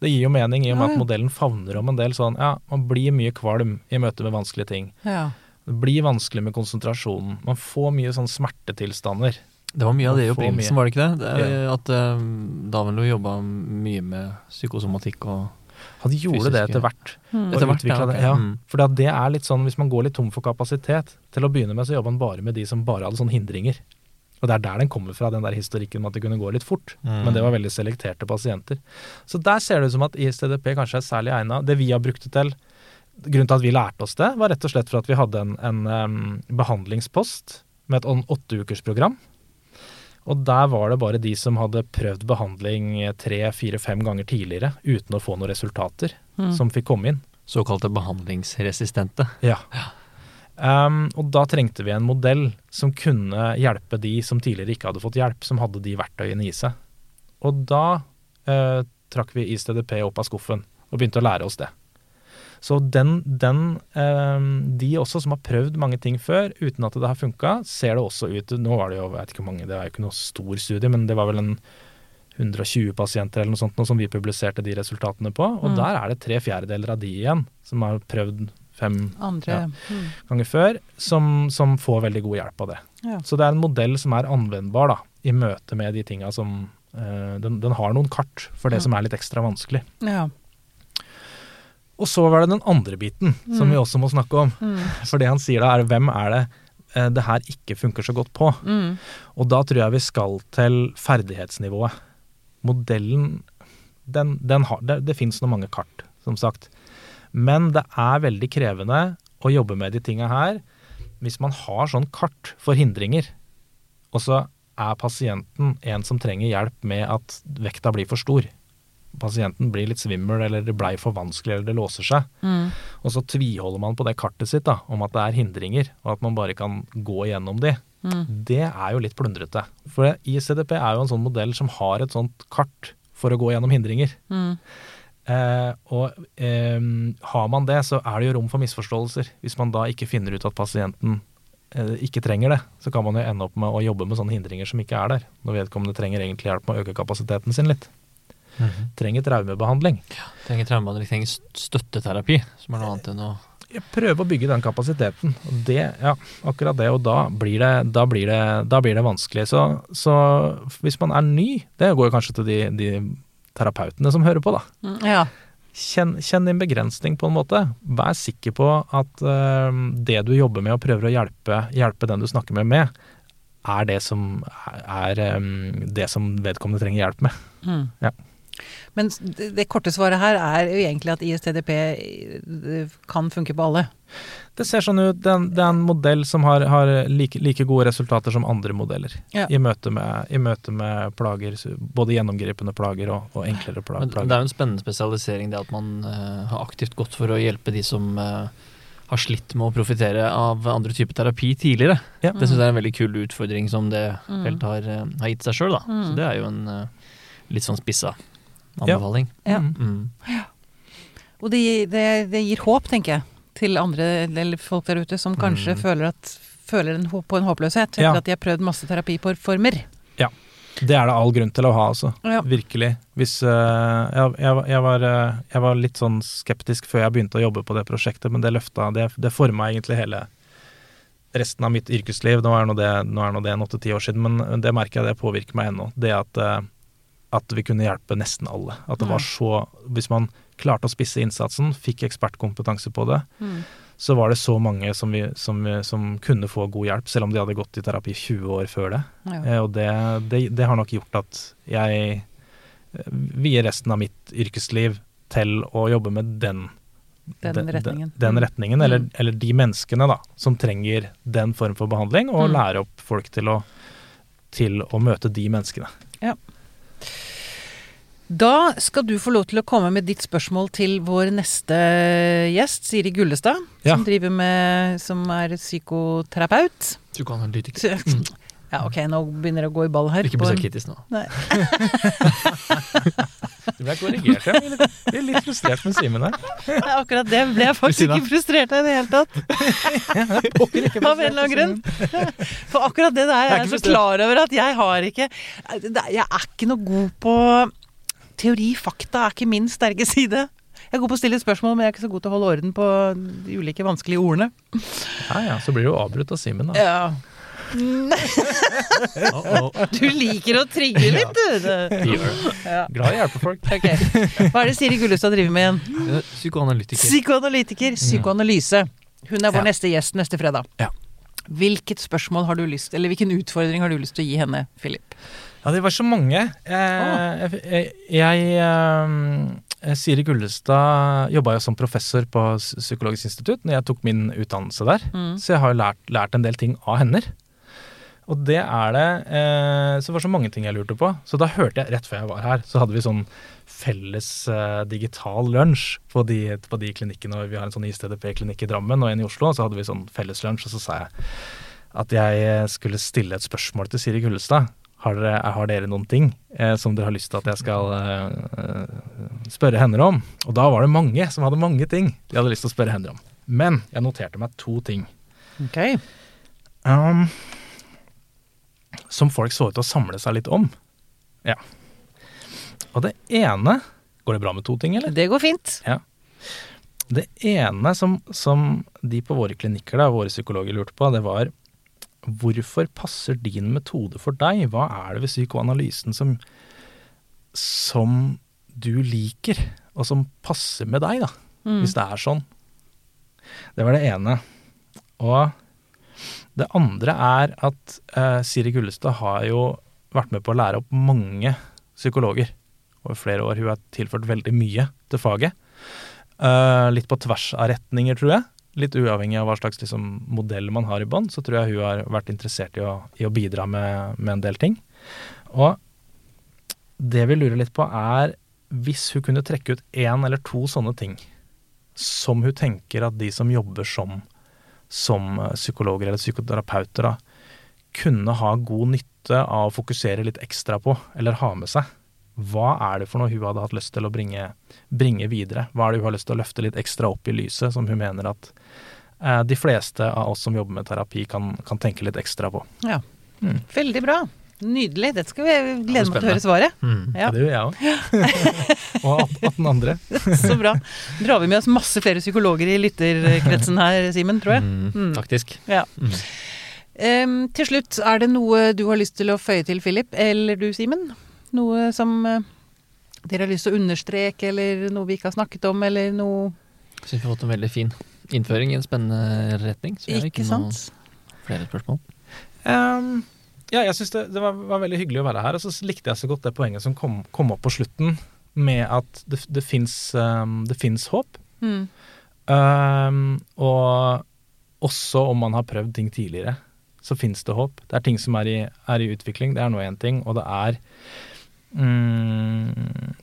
Det gir jo mening i og med Ja, ja. at modellen favner om en del sånn Ja, man blir mye kvalm i møte med vanskelige ting. Ja. Det blir vanskelig med konsentrasjonen. Man får mye sånn smertetilstander. Det var mye av det i Og opprinnelsen, var det ikke det? det er, At uh, Davenlo jobba mye med psykosomatikk og Han gjorde det etter hvert. Mm. Etter hvert, ja, okay. Ja, Mm. For det er litt sånn, hvis man går litt tom for kapasitet Til å begynne med så jobber man bare med de som bare hadde sånne hindringer. Og det er der den kommer fra, den der historikken med at det kunne gå litt fort. Mm. Men det var veldig selekterte pasienter. Så der ser det ut som at ISTDP kanskje er særlig egna. Det vi har brukt det til, grunnen til at vi lærte oss det, var rett og slett for at vi hadde en, en um, behandlingspost med et åtteukersprogram. Og der var det bare de som hadde prøvd behandling tre, fire, fem ganger tidligere uten å få noen resultater, Mm. som fikk komme inn. såkalte behandlingsresistente. Ja. Um, og da trengte vi en modell som kunne hjelpe de som tidligere ikke hadde fått hjelp, som hadde de verktøyene i seg. Og da uh, trakk vi ISTDP opp av skuffen og begynte å lære oss det. Så den, den eh, De også som har prøvd mange ting før uten at det har funka, ser det også ut Nå var det jo, jeg vet ikke hvor mange, det er jo ikke noe stor studie, men det var vel en 120 pasienter eller noe sånt noe som vi publiserte de resultatene på. Og Mm. der er det tre fjerdedeler av de igjen som har prøvd fem Ja. mm. ganger før, som, som får veldig god hjelp av det. Ja. Så det er en modell som er anvendbar da, i møte med de tinga som eh, den, den har noen kart for det Ja. som er litt ekstra vanskelig. Ja. Og så var det den andre biten som Mm. vi også må snakke om. Mm. For det han sier da, er hvem er det eh, det her ikke funker så godt på? Mm. Og da tror jeg vi skal til ferdighetsnivået. Modellen den, den har, Det, det fins noen mange kart, som sagt. Men det er veldig krevende å jobbe med de tinga her hvis man har sånn kart for hindringer, og så er pasienten en som trenger hjelp med at vekta blir for stor. Pasienten blir litt svimmel, eller det blei for vanskelig, eller det låser seg. Mm. Og så tviholder man på det kartet sitt da, om at det er hindringer, og at man bare kan gå gjennom de. Mm. Det er jo litt plundrete. For ICDP er jo en sånn modell som har et sånt kart for å gå gjennom hindringer. Mm. Eh, og eh, har man det, så er det jo rom for misforståelser. Hvis man da ikke finner ut at pasienten eh, ikke trenger det, så kan man jo ende opp med å jobbe med sånne hindringer som ikke er der. Når vedkommende trenger egentlig hjelp med å øke kapasiteten sin litt. Trenger traumebehandling. Trenger traumebehandling, trenger støtteterapi, som er noe annet enn å Jeg prøver å bygge den kapasiteten. Og det, ja, akkurat det. Og da blir det, da blir det, da blir det vanskelig. Så, så hvis man er ny, det går jo kanskje til de, de terapeutene som hører på, da. Mm. Ja. Kjenn, kjenn din begrensning, på en måte. Vær sikker på at uh, det du jobber med og prøver å hjelpe, hjelpe den du snakker med med, er det som er um, det som vedkommende trenger hjelp med. Mm. Ja. Men det, korte svaret her er jo egentlig at ISTDP eh, kan funke på alle. Det ser sånn ut. Det er en, det er en modell som har, har like, like gode resultater som andre modeller Ja. i, møte med, i møte med plager, både gjennomgripende plager og, og enklere plager. Men det er jo en spennende spesialisering, det at man uh, har aktivt gått for å hjelpe de som uh, har slitt med å profitere av andre typer terapi tidligere. Ja. Det syns jeg er en veldig kul utfordring som det Mm. helt har, har gitt seg sjøl, da. Mm. Så det er jo en litt sånn spissa anbefaling. Ja. ja. Mm. Og det, det, det gir håp, tenker jeg, til andre eller folk der ute som kanskje Mm. føler, at, føler en, på en håpløshet etter Ja. at de har prøvd masse terapiformer. Det er det all grunn til å ha, altså. Ja. Virkelig. Hvis uh, jeg, jeg, jeg, var, uh, jeg var litt sånn skeptisk før jeg begynte å jobbe på det prosjektet, men det løfta Det, det forma egentlig hele resten av mitt yrkesliv. Nå er nå det, nå er nå det en åtte-ti år siden, men det merker jeg det påvirker meg ennå. Det at, eh, at vi kunne hjelpe nesten alle. At det var så Hvis man klarte å spisse innsatsen, fikk ekspertkompetanse på det, Mm. så var det så mange som, vi, som, som kunne få god hjelp, selv om de hadde gått i terapi 20 år før det. Ja. Eh, Og det, det, det har nok gjort at jeg eh, vier resten av mitt yrkesliv til å jobbe med den Den den- retningen. Den, Mm. retningen, eller, Mm. eller de menneskene da, som trenger den form for behandling, og Mm. lære opp folk til å, til å møte de menneskene. Da skal du få lov til å komme med ditt spørsmål til vår neste gjest, Siri Gullestad, Ja. som driver med Som er psykoterapeut. Psykoanalytiker. Mm. Ja, ok, nå begynner det å gå i ball her. Ikke bli så kritisk nå. Du ble korrigert, ja. Jeg blir litt frustrert med Simen her. ja, Akkurat det ble jeg faktisk ikke frustrert av i det hele tatt. Av en eller annen grunn. For akkurat det der Jeg er er jeg ikke så klar over at jeg har ikke Jeg er ikke noe god på teori. Fakta er ikke min sterke side. Jeg er god på å stille spørsmål, men jeg er ikke så god til å holde orden på de ulike vanskelige ordene. Ja ja, så blir du avbrutt av Simen, da. Ja. Du liker å trigge litt, du. Ja. Glad i å hjelpe folk. Okay. Hva er det Siri Gullestad driver med igjen? Eh, Psykoanalytiker. Psykoanalytiker, psykoanalyse. Hun er vår Ja. neste gjest neste fredag. Ja. Hvilket spørsmål har du lyst Eller hvilken utfordring har du lyst til å gi henne, Philip? Ja, det var så mange. Eh, jeg, jeg eh, Siri Gullestad jobba jo som professor på Psykologisk institutt når jeg tok min utdannelse der. Mm. Så jeg har lært, lært en del ting av henne. Og det er det eh, Så det var så mange ting jeg lurte på. Så da hørte jeg, rett før jeg var her, så hadde vi sånn felles eh, digital lunsj på de, på de klinikkene. Vi har en sånn ISTDP-klinikk i Drammen og en i Oslo. Og så hadde vi sånn felles lunsj, og så sa jeg at jeg skulle stille et spørsmål til Siri Gullestad. Har dere, har dere noen ting eh, som dere har lyst til at jeg skal eh, spørre henne om? Og da var det mange som hadde mange ting de hadde lyst til å spørre henne om. Men jeg noterte meg to ting. Ok. Um, som folk så ut til å samle seg litt om. Ja. Og det ene Går det bra med to ting, eller? Det går fint. Ja. Det ene som, som de på våre klinikker, da, våre psykologer, lurte på, det var hvorfor passer din metode for deg? Hva er det ved psykoanalysen som, som du liker, og som passer med deg, da? Mm. Hvis det er sånn. Det var det ene. Og det andre er at eh, Siri Gullestad har jo vært med på å lære opp mange psykologer over flere år. Hun har tilført veldig mye til faget. Eh, litt på tvers av retninger, tror jeg. Litt uavhengig av hva slags liksom, modell man har i bånd, så tror jeg hun har vært interessert i å, i å bidra med, med en del ting. Og det vi lurer litt på, er hvis hun kunne trekke ut én eller to sånne ting som hun tenker at de som jobber som, som eh, psykologer eller psykoterapeuter, da, kunne ha god nytte av å fokusere litt ekstra på, eller ha med seg. Hva er det for noe hun hadde hatt lyst til å bringe, bringe videre? Hva er det hun har lyst til å løfte litt ekstra opp i lyset, som hun mener at eh, de fleste av oss som jobber med terapi, kan, kan tenke litt ekstra på? Ja. Mm. Veldig bra. Nydelig. Dette skal vi glede meg til å høre svaret. Mm. Ja. Det gjør jeg òg. Og 18 andre. Så bra. Drar vi med oss masse flere psykologer i lytterkretsen her, Simen, tror jeg. Mm. Mm. Faktisk. Ja. Mm. Um, til slutt, er det noe du har lyst til å føye til, Philip, eller du, Simen? Noe som eh, dere har lyst til å understreke, eller noe vi ikke har snakket om, eller noe Jeg Syns vi har fått en veldig fin innføring i en spennende retning. Så vi har Ikke ikke noe flere spørsmål. Um, ja, jeg syns det, det var, var veldig hyggelig å være her. Og så likte jeg så godt det poenget som kom, kom opp på slutten, med at det, det fins håp. Mm. Um, og også om man har prøvd ting tidligere, så fins det håp. Det er ting som er i, er i utvikling, det er nå én ting. Og det er mm,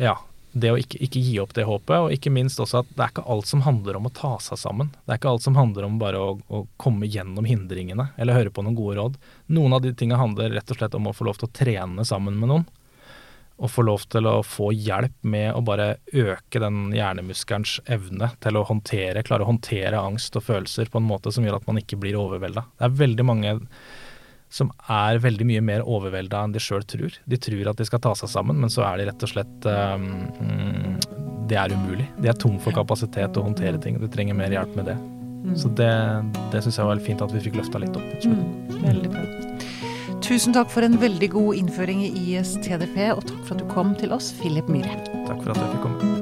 Ja. Det å ikke, ikke gi opp det håpet, og ikke minst også at det er ikke alt som handler om å ta seg sammen. Det er ikke alt som handler om bare å, å komme gjennom hindringene, eller høre på noen gode råd. Noen av de tinga handler rett og slett om å få lov til å trene sammen med noen. å få lov til å få hjelp med å bare øke den hjernemuskelens evne til å håndtere, klare å håndtere angst og følelser på en måte som gjør at man ikke blir overvelda. Det er veldig mange som er veldig mye mer overvelda enn de sjøl tror. De tror at de skal ta seg sammen, men så er de rett og slett um, Det er umulig. De er tom for kapasitet til å håndtere ting. De trenger mer hjelp med det. Mm. Så det, det syns jeg var fint at vi fikk løfta litt opp. Mm, veldig bra. Tusen takk for en veldig god innføring i ISTDP, og takk for at du kom til oss, Philip Myhre. Takk for at jeg fikk komme.